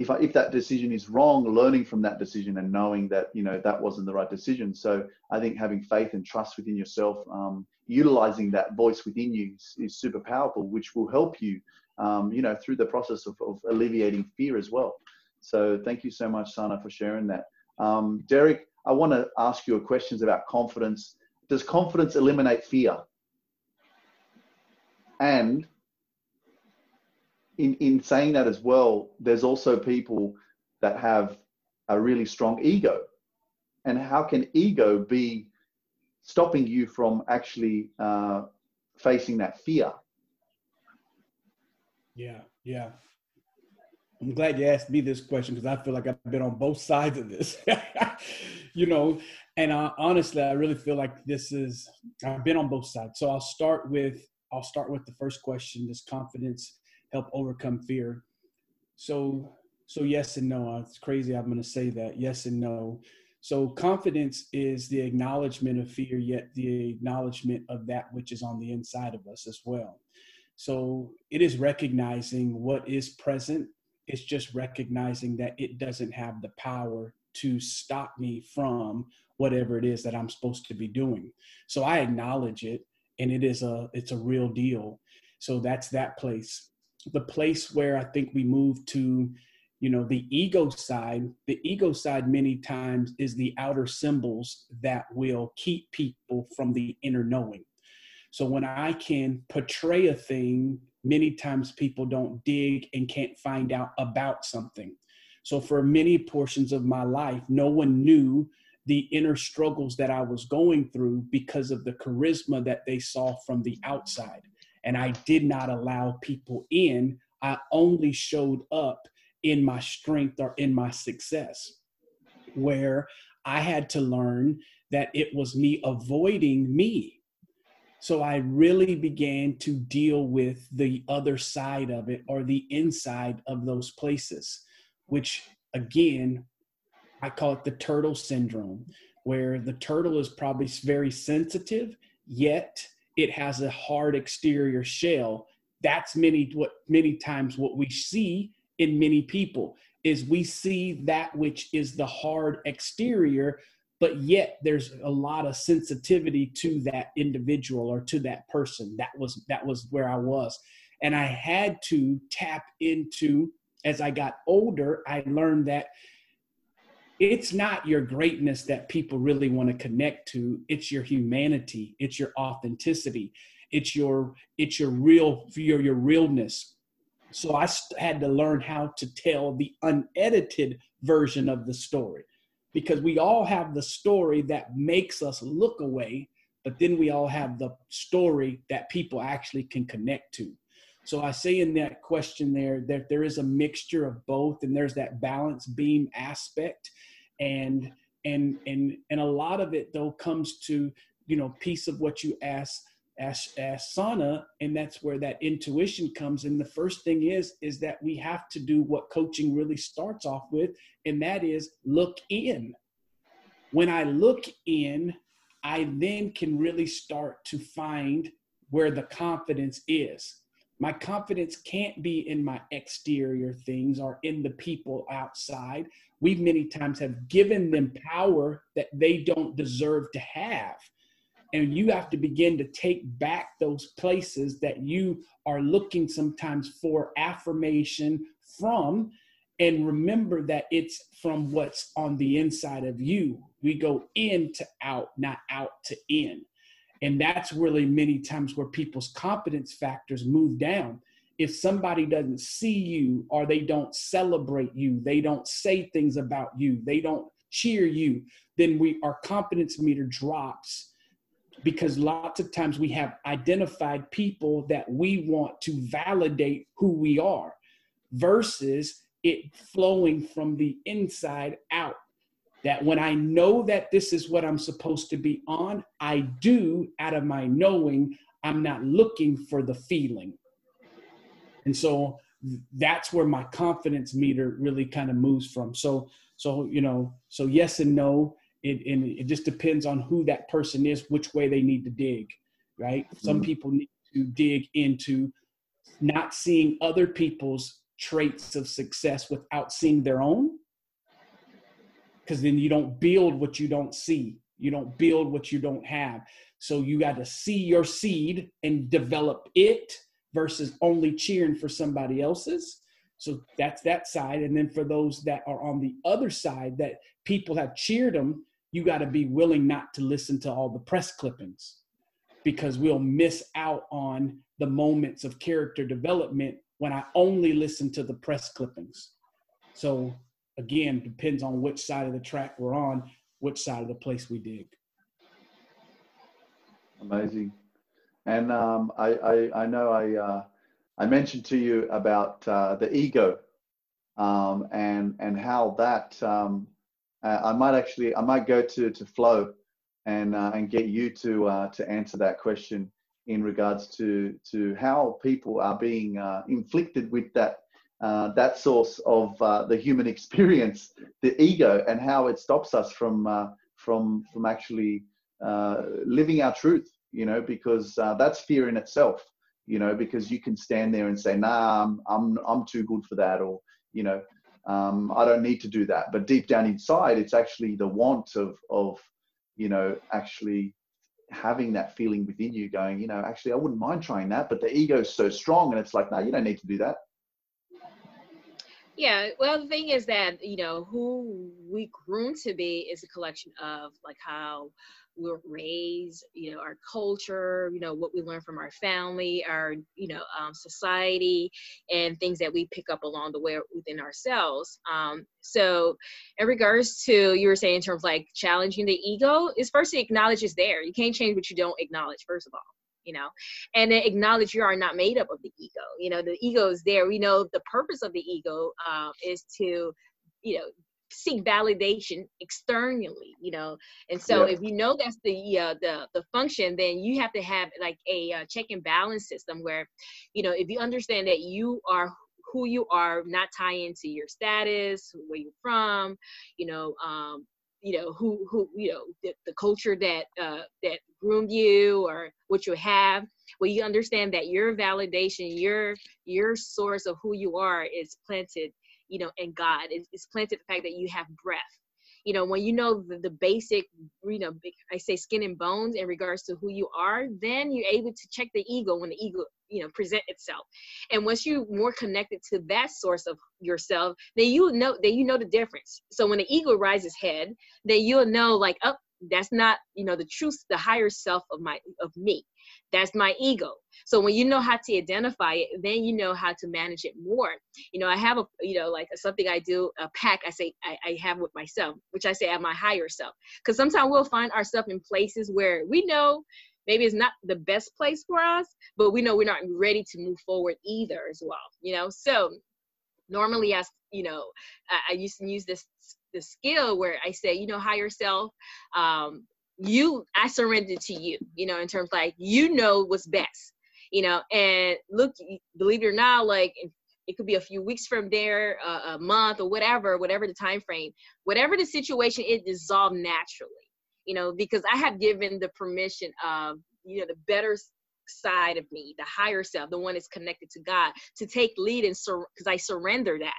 if I, if that decision is wrong, learning from that decision and knowing that, you know, that wasn't the right decision. So I think having faith and trust within yourself, um, utilizing that voice within you is, is super powerful, which will help you, um, you know, through the process of, of alleviating fear as well. So thank you so much, Sanna, for sharing that. Um, Derrick, I want to ask you a questions about confidence. Does confidence eliminate fear? And in, in saying that as well, there's also people that have a really strong ego. And how can ego be stopping you from actually uh, facing that fear? Yeah, yeah. I'm glad you asked me this question because I feel like I've been on both sides of this, you know. And uh, honestly, I really feel like this is I've been on both sides. So I'll start with I'll start with the first question: Does confidence help overcome fear? So so yes and no. Uh, it's crazy. I'm going to say that yes and no. So confidence is the acknowledgement of fear, yet the acknowledgement of that which is on the inside of us as well. So it is recognizing what is present it's just recognizing that it doesn't have the power to stop me from whatever it is that I'm supposed to be doing. So I acknowledge it and it is a it's a real deal. So that's that place. The place where I think we move to, you know, the ego side, the ego side many times is the outer symbols that will keep people from the inner knowing. So when I can portray a thing many times people don't dig and can't find out about something. So, for many portions of my life, no one knew the inner struggles that I was going through because of the charisma that they saw from the outside. And I did not allow people in. I only showed up in my strength or in my success, where I had to learn that it was me avoiding me so I really began to deal with the other side of it or the inside of those places, which again, I call it the turtle syndrome, where the turtle is probably very sensitive, yet it has a hard exterior shell that's many what many times what we see in many people is we see that which is the hard exterior but yet there's a lot of sensitivity to that individual or to that person. That was that was where i was. And i had to tap into as i got older i learned that it's not your greatness that people really want to connect to. It's your humanity. It's your authenticity. It's your it's your real your your realness. So i had to learn how to tell the unedited version of the story because we all have the story that makes us look away but then we all have the story that people actually can connect to. So i say in that question there that there is a mixture of both and there's that balance beam aspect and and and and a lot of it though comes to you know piece of what you ask ask, ask sanna and that's where that intuition comes. And the first thing is is that we have to do what coaching really starts off with and that is look in. When i look in i then can really start to find where the confidence is. My confidence can't be in my exterior things or in the people outside we many times have given them power that they don't deserve to have. And you have to begin to take back those places that you are looking sometimes for affirmation from. And remember that it's from what's on the inside of you. We go in to out, not out to in. And that's really many times where people's confidence factors move down if somebody doesn't see you or they don't celebrate you, they don't say things about you, they don't cheer you, then we our confidence meter drops because lots of times we have identified people that we want to validate who we are versus it flowing from the inside out. That when I know that this is what I'm supposed to be on, I do out of my knowing, I'm not looking for the feeling. And so that's where my confidence meter really kind of moves from. So, so, you know, so yes and no. It, and it just depends on who that person is, which way they need to dig, right? Mm-hmm. Some people need to dig into not seeing other people's traits of success without seeing their own. Because then you don't build what you don't see. You don't build what you don't have. So you got to see your seed and develop it versus only cheering for somebody else's. So that's that side. And then for those that are on the other side that people have cheered them, you got to be willing not to listen to all the press clippings because we'll miss out on the moments of character development when I only listen to the press clippings. So again, depends on which side of the track we're on, which side of the place we dig. Amazing. And um, I, I, I, know I, uh, I mentioned to you about uh, the ego um, and, and how that, um, uh, I might actually, I might go to, to Flo and, uh, and get you to, uh, to answer that question in regards to, to how people are being uh, inflicted with that, that source of the human experience, the ego, and how it stops us from, from, from actually living our truth you know, because uh, that's fear in itself, you know, because you can stand there and say, nah, I'm, I'm, I'm too good for that, or, you know, um, I don't need to do that. But deep down inside, it's actually the want of, of, you know, actually having that feeling within you going, you know, actually, I wouldn't mind trying that, but the ego is so strong and it's like, no, you don't need to do that. Yeah, well, the thing is that, you know, who we groom to be is a collection of like how we're raised, you know, our culture, you know, what we learn from our family, our, you know, um, society, and things that we pick up along the way within ourselves. Um, so, in regards to you were saying in terms like challenging the ego, is first to acknowledge it's there. You can't change what you don't acknowledge, first of all you know and then acknowledge you are not made up of the ego you know the ego is there we know the purpose of the ego um, is to you know seek validation externally you know and so yeah. if you know that's the uh, the the function then you have to have like a uh, check and balance system where you know if you understand that you are who you are not tie into your status where you're from you know um you know who who you know the, the culture that uh that groomed you or what you have well you understand that your validation your your source of who you are is planted you know in god. It's, it's planted the fact that you have breath. You know when you know the, the basic you know i say skin and bones in regards to who you are then you're able to check the ego when the ego you know present itself. And once you're more connected to that source of yourself then you know then you know the difference. So when the ego rises head then you'll know like oh that's not you know the truth the higher self of my of me. That's my ego. So when you know how to identify it then you know how to manage it more. You know i have a you know like something i do a pack i say i, I have with myself which i say at my higher self. Because sometimes we'll find ourselves in places where we know maybe it's not the best place for us but we know we're not ready to move forward either as well you know? So normally as you know I, I used to use this the skill where I say, you know, higher self, um, you, I surrender to you, you know, in terms like, you know what's best, you know, and look, believe it or not, like it could be a few weeks from there, uh, a month or whatever, whatever the time frame, whatever the situation, it dissolved naturally, you know, because I have given the permission of, you know, the better side of me, the higher self, the one that's connected to God, to take lead and because sur- I surrender that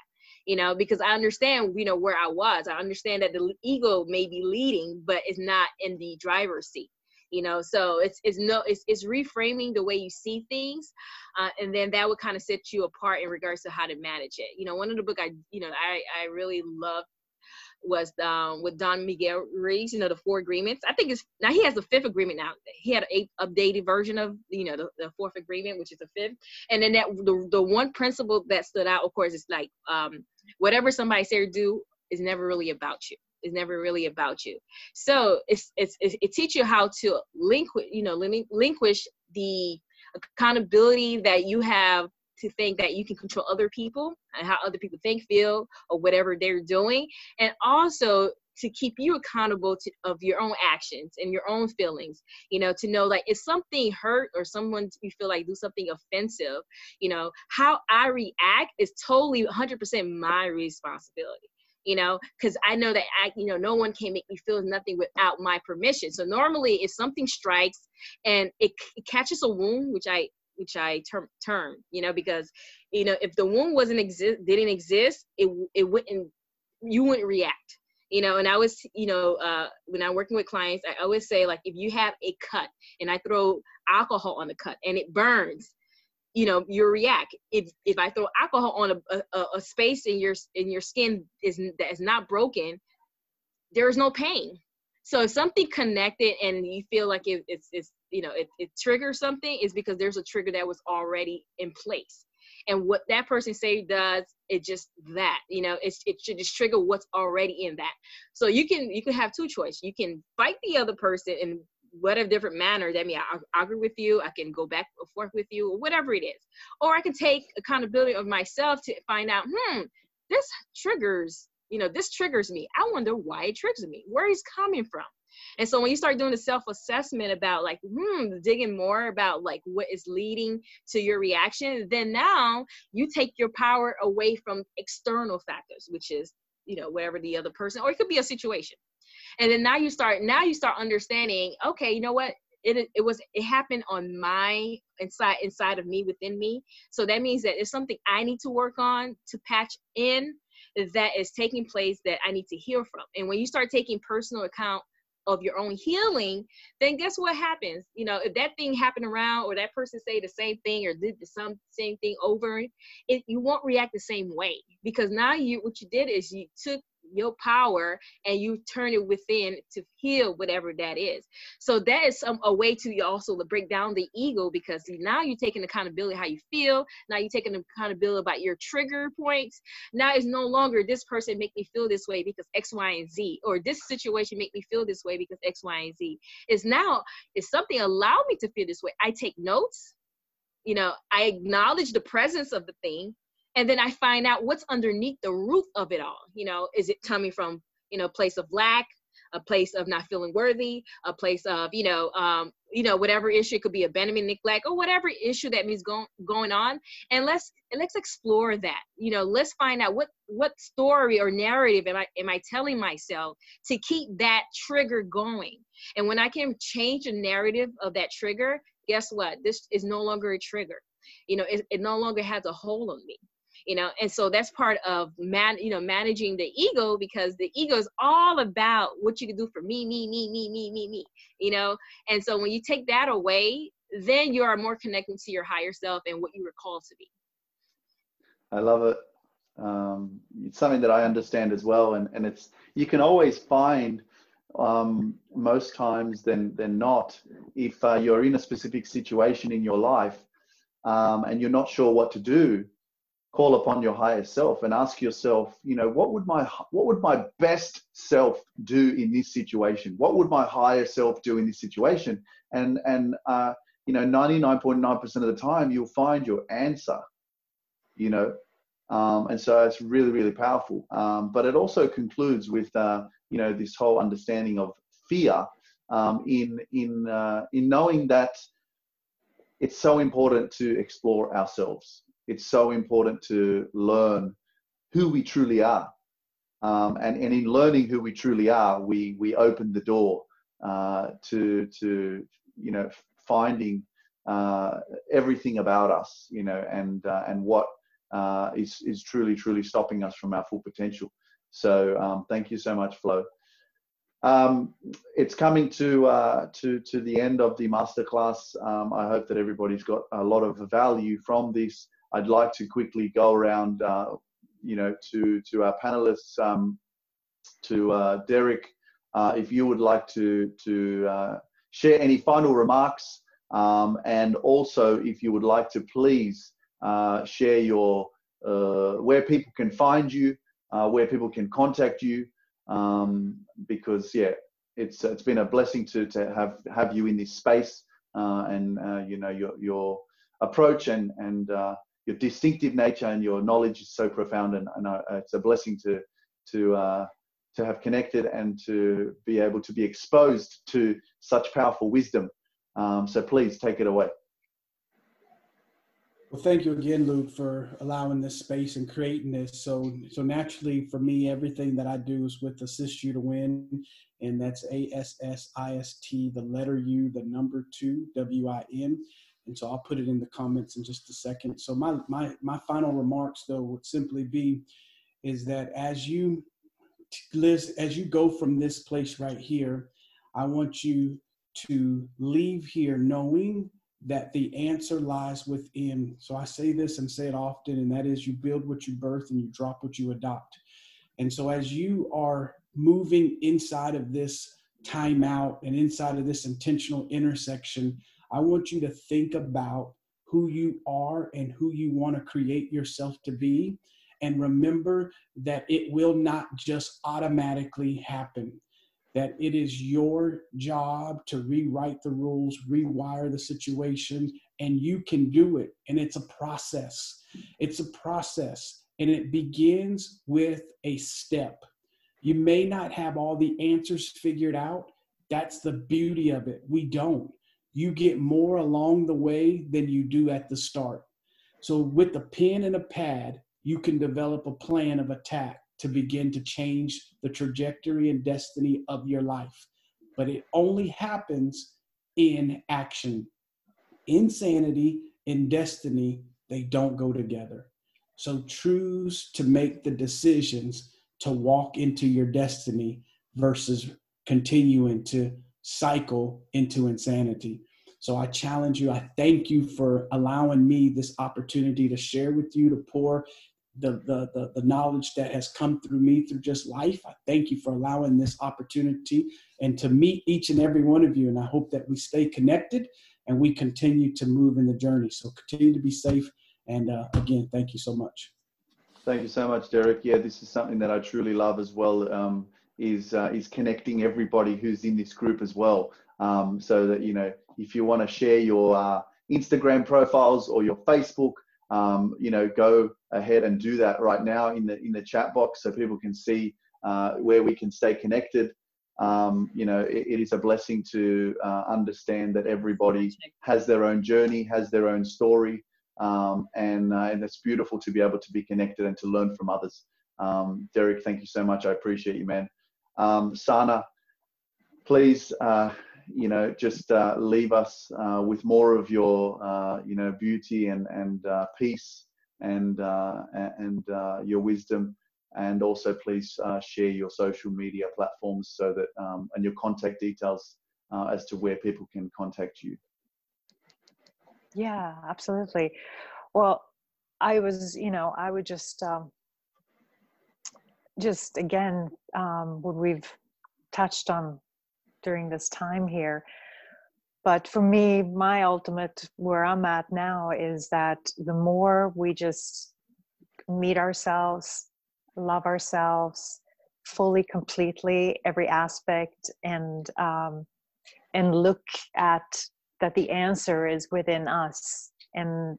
you know, because I understand, you know, where I was. I understand that the ego may be leading, but it's not in the driver's seat. You know, so it's it's no it's it's reframing the way you see things, uh, and then that would kind of set you apart in regards to how to manage it. You know, one of the book I you know I I really love was um, with Don Miguel Ruiz, you know, the four agreements. I think it's now he has the fifth agreement now. He had an updated version of, you know, the, the fourth agreement, which is the fifth. And then that the, the one principle that stood out, of course, is like um, whatever somebody say or do is never really about you. It's never really about you. So it's, it's, it's it teaches you how to link, you know, relinquish the accountability that you have to think that you can control other people and how other people think, feel, or whatever they're doing, and also to keep you accountable to, of your own actions and your own feelings you know to know like if something hurt or someone you feel like do something offensive you know how i react is totally 100% my responsibility you know because i know that i you know no one can make me feel nothing without my permission. So normally if something strikes and it, it catches a wound which i which I term term, you know, because you know if the wound wasn't exist didn't exist, it it wouldn't you wouldn't react, you know. And I was, you know, uh, when I'm working with clients, I always say like if you have a cut and I throw alcohol on the cut and it burns, you know you react if if i throw alcohol on a, a, a, space in your in your skin is that is not broken there is no pain so if something connected and you feel like it, it's it's you know it, it triggers something is because there's a trigger that was already in place and what that person say does it just that you know it's, it should just trigger what's already in that. So you can you can have two choices you can fight the other person in whatever different manner that mean I, I agree with you i can go back and forth with you or whatever it is. Or i can take accountability of myself to find out hmm this triggers you know this triggers me. I wonder why it triggers me. Where he's coming from and so when you start doing the self-assessment about like, hmm, digging more about like what is leading to your reaction, then now you take your power away from external factors, which is, you know, whatever the other person, or it could be a situation. And then now you start, now you start understanding, okay, you know what? It, it was it happened on my inside inside of me within me so that means that it's something i need to work on to patch in that is taking place that I need to heal from. And when you start taking personal account of your own healing, then guess what happens? You know, if that thing happened around or that person say the same thing or did the some same thing over, it you won't react the same way because now you what you did is you took your power and you turn it within to heal whatever that is. So that is some, a way to also break down the ego because now you're taking accountability how you feel. Now you're taking accountability about your trigger points. Now it's no longer this person make me feel this way because X, Y, and Z, or this situation make me feel this way because X, Y, and Z. Is now is something allow me to feel this way. I take notes. You know, I acknowledge the presence of the thing and then i find out what's underneath the root of it all you know is it coming from you know a place of lack a place of not feeling worthy, a place of, you know, um, you know, whatever issue it could be abandonment, neglect, or whatever issue that means going going on. And let's and let's explore that. You know, let's find out what what story or narrative am I am I telling myself to keep that trigger going. And when I can change the narrative of that trigger, guess what? This is no longer a trigger. You know, it, it no longer has a hold on me you know and so that's part of man you know managing the ego because the ego is all about what you can do for me me me me me me me you know? And so when you take that away then you are more connected to your higher self and what you were called to be. I love it. Um, it's something that i understand as well and, and it's you can always find um, most times than than not if uh, you're in a specific situation in your life um, and you're not sure what to do call upon your higher self and ask yourself you know what would my what would my best self do in this situation? What would my higher self do in this situation? And and uh, you know 99.9% of the time you'll find your answer you know um, and so it's really really powerful. Um, but it also concludes with uh, you know this whole understanding of fear um, in in uh, in knowing that it's so important to explore ourselves it's so important to learn who we truly are. Um, and, and in learning who we truly are, we, we open the door uh, to, to, you know, finding uh, everything about us, you know, and, uh, and what uh, is is truly, truly stopping us from our full potential. So um, thank you so much, Flo. Um, it's coming to uh, to to the end of the masterclass. Um, I hope that everybody's got a lot of value from this. I'd like to quickly go around, uh, you know, to to our panelists, um, to uh, Derrick, uh, if you would like to to uh, share any final remarks, um, and also if you would like to please uh, share your uh, where people can find you, where people can contact you, um, because yeah, it's it's been a blessing to to have have you in this space, and you know your your approach and and your distinctive nature and your knowledge is so profound, and, and uh, it's a blessing to to uh, to have connected and to be able to be exposed to such powerful wisdom. Um, so please take it away. Well, thank you again, Luke, for allowing this space and creating this. So, so naturally, for me, everything that I do is with assist you to win, and that's A S S I S T, the letter U, the number two, W I N. And so I'll put it in the comments in just a second. So my my my final remarks though would simply be is that as you Liz, as you go from this place right here, I want you to leave here knowing that the answer lies within. So I say this and say it often, and that is you build what you birth and you drop what you adopt. And so as you are moving inside of this timeout and inside of this intentional intersection, I want you to think about who you are and who you want to create yourself to be. And remember that it will not just automatically happen, that it is your job to rewrite the rules, rewire the situation, and you can do it. And it's a process. It's a process, and it begins with a step. You may not have all the answers figured out. That's the beauty of it. We don't you get more along the way than you do at the start. So, with a pen and a pad, you can develop a plan of attack to begin to change the trajectory and destiny of your life. But it only happens in action. Insanity and destiny, they don't go together. So, choose to make the decisions to walk into your destiny versus continuing to cycle into insanity. So I challenge you. I thank you for allowing me this opportunity to share with you, to pour the, the, the, the, knowledge that has come through me through just life. I thank you for allowing this opportunity and to meet each and every one of you. And I hope that we stay connected and we continue to move in the journey. So continue to be safe. And uh, again, thank you so much. Thank you so much, Derrick. Yeah, this is something that I truly love as well. Um, is uh, is connecting everybody who's in this group as well. Um, so that you know, if you want to share your uh, Instagram profiles or your Facebook, um, you know, go ahead and do that right now in the in the chat box so people can see uh, where we can stay connected. um, you know, it, it is a blessing to uh, understand that everybody has their own journey, has their own story, um, and uh, and it's beautiful to be able to be connected and to learn from others. Um, Derrick, thank you so much. I appreciate you, man. Um, Sanna, please, uh, you know, just uh, leave us uh, with more of your, uh, you know, beauty and and peace and and your wisdom. And also please uh, share your social media platforms so that um, and your contact details uh, as to where people can contact you. Yeah absolutely. Well i was you know i would just um, just again um, what we've touched on during this time here. But for me my ultimate where i'm at now is that the more we just meet ourselves love ourselves fully completely every aspect and um, and look at that the answer is within us and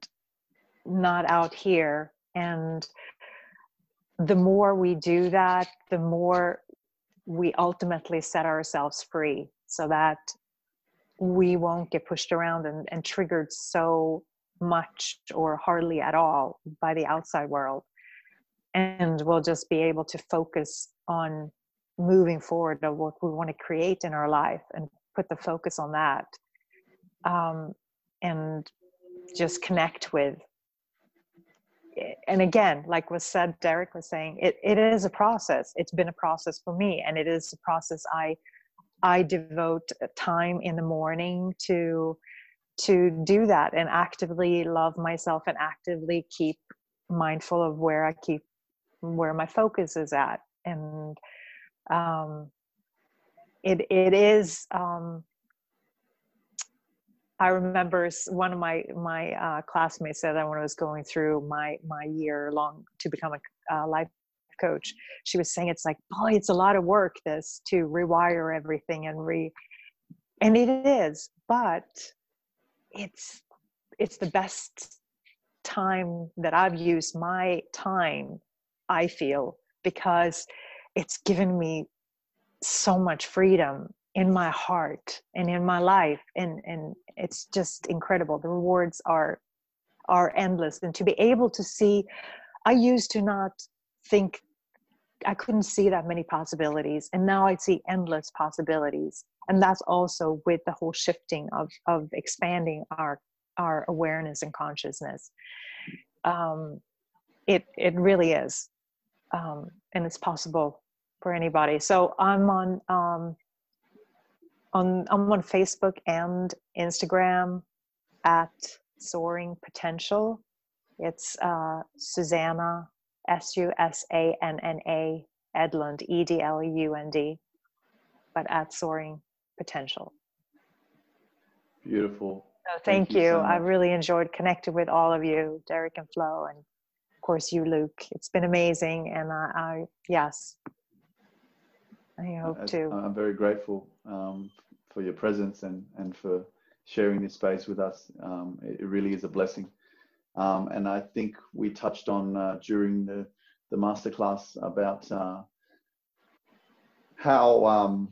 not out here. And the more we do that the more we ultimately set ourselves free so that we won't get pushed around and, and triggered so much or hardly at all by the outside world. And we'll just be able to focus on moving forward of what we want to create in our life and put the focus on that um, and just connect with and again like was said derrick was saying it, it is a process. It's been a process for me and it is a process i i devote time in the morning to to do that and actively love myself and actively keep mindful of where i keep where my focus is at. And um, it it is um, I remember one of my my uh, classmates said that when I was going through my my year long to become a uh, life coach, she was saying it's like, boy, it's a lot of work this to rewire everything and re, and it is, but it's it's the best time that I've used my time I feel, because it's given me so much freedom in my heart and in my life and and it's just incredible. The rewards are are endless. And to be able to see i used to not think i couldn't see that many possibilities and now i see endless possibilities. And that's also with the whole shifting of of expanding our our awareness and consciousness. Um it it really is um, and it's possible for anybody. So I'm on um, on I'm on Facebook and Instagram at Soaring Potential. It's uh, Susanna S U S A N N A Edlund E D L U N D, but at Soaring Potential. Beautiful. So thank, thank you. you so I really enjoyed connecting with all of you, Derrick and Flo, and of course you luke it's been amazing and i, I yes i hope to. I'm very grateful um, for your presence and and for sharing this space with us. Um, it, it, really is a blessing. Um, and i think we touched on uh, during the the masterclass about uh, how um,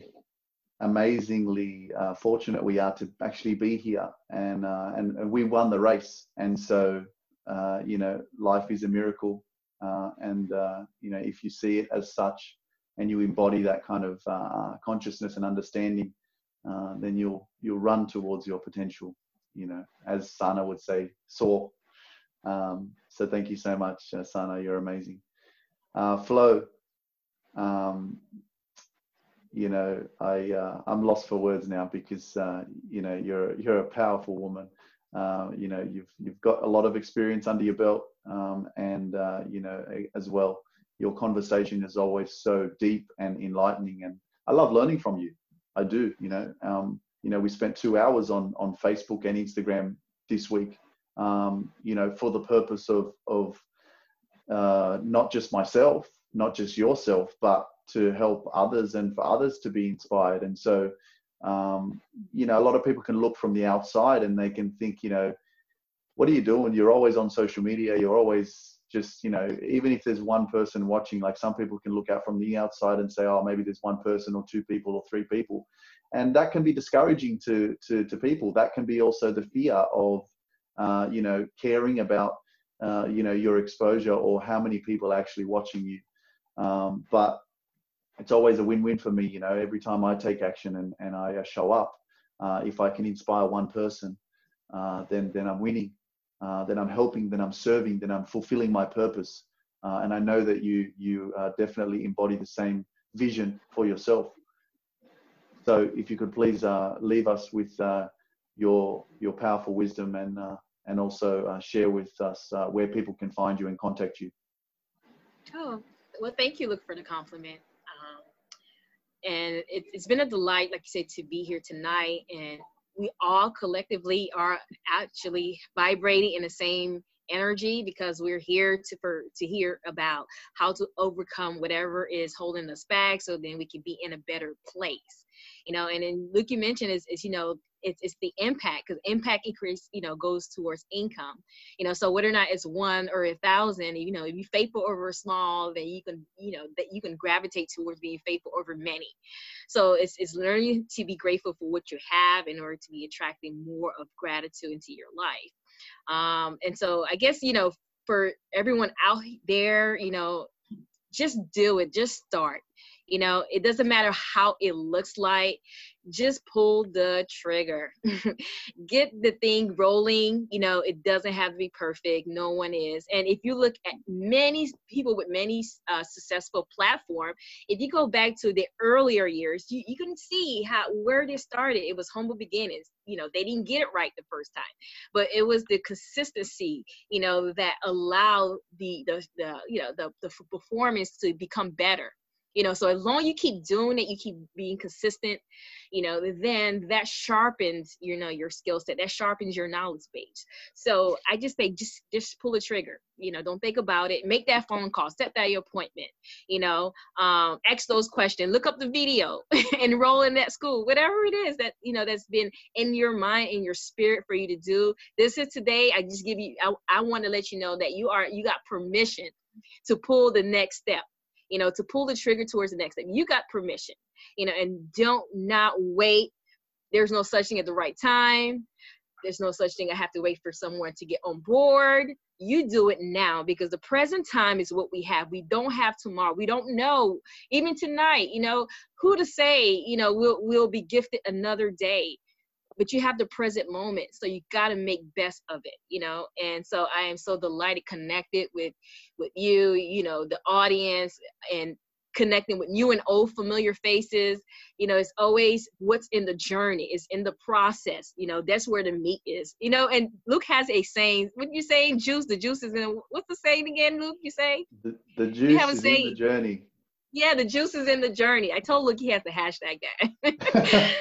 amazingly uh, fortunate we are to actually be here. And, uh, and, and we won the race. And so uh, you know, life is a miracle. Uh, and, uh, you know, if you see it as such and you embody that kind of uh, consciousness and understanding, uh, then you'll, you'll run towards your potential, you know, as Sanna would say, soar. Um, so thank you so much, Sanna. You're amazing. Flo, um, you know, I uh, I'm lost for words now because uh, you know you're you're a powerful woman, uh, you know, you've you've got a lot of experience under your belt, um, and uh, you know, as well, your conversation is always so deep and enlightening, and I love learning from you. I do. You know, um, you know, we spent two hours on on Facebook and Instagram this week. Um, you know, for the purpose of of uh, not just myself, not just yourself, but to help others and for others to be inspired. And so, um, you know, a lot of people can look from the outside and they can think, you know, what are you doing? You're always on social media. You're always just you know even if there's one person watching like some people can look out from the outside and say oh maybe there's one person or two people or three people. And that can be discouraging to to, to people. That can be also the fear of uh, you know caring about uh, you know your exposure or how many people are actually watching you. Um, but it's always a win-win for me you know every time i take action and, and i uh, show up uh, if i can inspire one person uh, then then i'm winning uh, then I'm helping, then I'm serving, then I'm fulfilling my purpose. Uh, and I know that you you uh, definitely embody the same vision for yourself. So if you could please uh, leave us with uh, your your powerful wisdom and and also share with us where people can find you and contact you. Oh, well, thank you, Luke, for the compliment. Um, and it, it's been a delight, like you said, to be here tonight and we all collectively are actually vibrating in the same energy because we're here to for to hear about how to overcome whatever is holding us back so then we can be in a better place. You know and then luke you mentioned is, is you know it's, it's the impact because impact increase you know goes towards income. You know so whether or not it's one or a thousand you know if you faithful over small then you can you know that you can gravitate towards being faithful over many. So it's, it's learning to be grateful for what you have in order to be attracting more of gratitude into your life. Um and so i guess you know for everyone out there you know just do it just start. You know it doesn't matter how it looks like just pull the trigger. Get the thing rolling you know it doesn't have to be perfect no one is. And if you look at many people with many uh, successful platform if you go back to the earlier years you, you can see how where they started. It was humble beginnings. You know they didn't get it right the first time but it was the consistency you know that allowed the the, the you know the, the performance to become better you know so as long as you keep doing it you keep being consistent you know then that sharpens you know your skill set that sharpens your knowledge base. So i just say just just pull the trigger you know don't think about it. Make that phone call set that appointment you know um ask those questions look up the video enroll in that school whatever it is that you know that's been in your mind in your spirit for you to do. This is today. I just give you i, I want to let you know that you are you got permission to pull the next step you know, to pull the trigger towards the next step. You got permission, you know, and don't not wait. There's no such thing at the right time. There's no such thing I have to wait for someone to get on board. You do it now because the present time is what we have. We don't have tomorrow. We don't know. Even tonight, you know, who to say, you know, we'll we'll be gifted another day but you have the present moment so you got to make best of it you know? And so i am so delighted connected with with you you know the audience and connecting with new and old familiar faces. You know it's always what's in the journey is in the process you know that's where the meat is you know? And luke has a saying what you saying juice the juice is in what's the saying again luke you say? The, the juice is saying, in the journey. Yeah the juice is in the journey. I told luke he has to hashtag that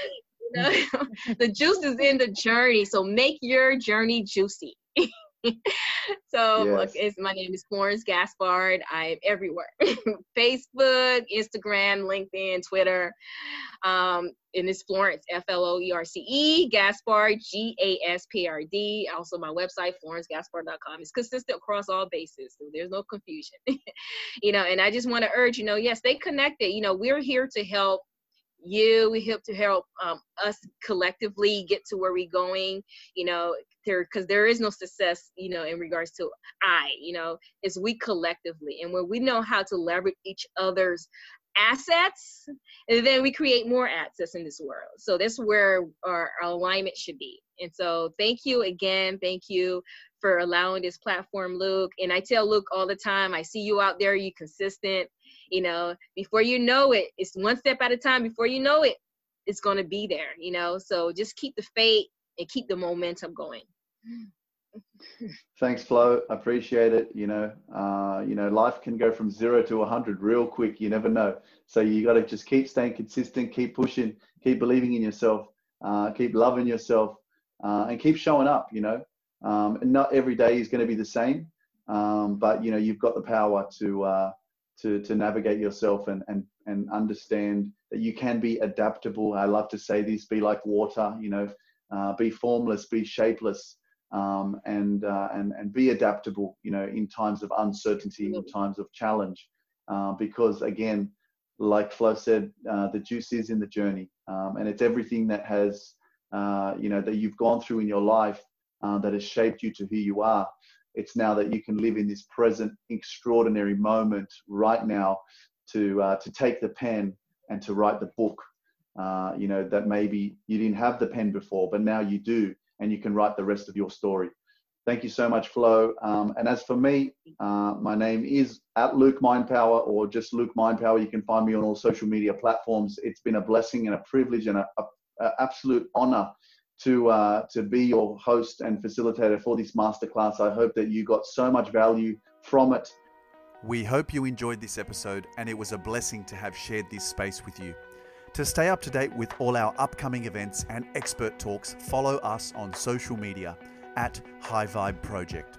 the juice is in the journey. So make your journey juicy. so yes. look, it's, my name is Florence Gaspard. I'm everywhere. Facebook, Instagram, LinkedIn, Twitter. Um, and it's Florence, F-L-O-E-R-C-E, Gaspard, G-A-S-P-R-D. Also my website, florencegaspard.com. It's consistent across all bases. So there's no confusion. you know, and I just want to urge, you know, yes, they connected. You know, we're here to help you we hope to help um, us collectively get to where we're going you know there because there is no success you know in regards to i you know is we collectively. And when we know how to leverage each other's assets and then we create more assets in this world. So that's where our, our alignment should be. And so thank you again. Thank you for allowing this platform luke. And i tell luke all the time i see you out there. You consistent you know before you know it it's one step at a time before you know it it's going to be there you know? So just keep the faith and keep the momentum going. Thanks flo. I appreciate it you know? Uh, you know life can go from zero to 100 real quick you never know. So you got to just keep staying consistent keep pushing keep believing in yourself uh, keep loving yourself uh, and keep showing up you know? Um, and not every day is going to be the same um, but you know you've got the power to uh, to, to navigate yourself and, and, and understand that you can be adaptable. I love to say this, be like water, you know, uh, be formless, be shapeless, um, and, uh, and, and be adaptable, you know, in times of uncertainty, in times of challenge. Uh, because again, like Flo said, uh, the juice is in the journey. Um, and it's everything that has, uh, you know, that you've gone through in your life uh, that has shaped you to who you are. It's now that you can live in this present extraordinary moment right now to, uh, to take the pen and to write the book. Uh, you know, that maybe you didn't have the pen before, but now you do, and you can write the rest of your story. Thank you so much, Flo. Um, and as for me, uh, my name is at Luke Mindpower or just Luke Mindpower. You can find me on all social media platforms. It's been a blessing and a privilege and an absolute honor to uh, to be your host and facilitator for this masterclass. I hope that you got so much value from it. We hope you enjoyed this episode and it was a blessing to have shared this space with you. To stay up to date with all our upcoming events and expert talks, follow us on social media at High Vibe Project.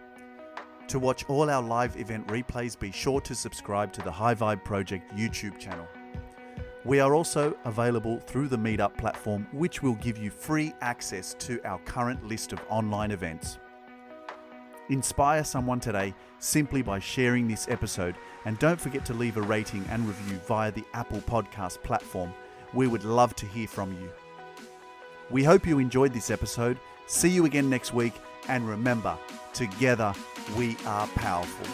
To watch all our live event replays, be sure to subscribe to the High Vibe Project YouTube channel. We are also available through the Meetup platform, which will give you free access to our current list of online events. Inspire someone today simply by sharing this episode, and don't forget to leave a rating and review via the Apple Podcast platform. We would love to hear from you. We hope you enjoyed this episode. See you again next week, and remember, together we are powerful.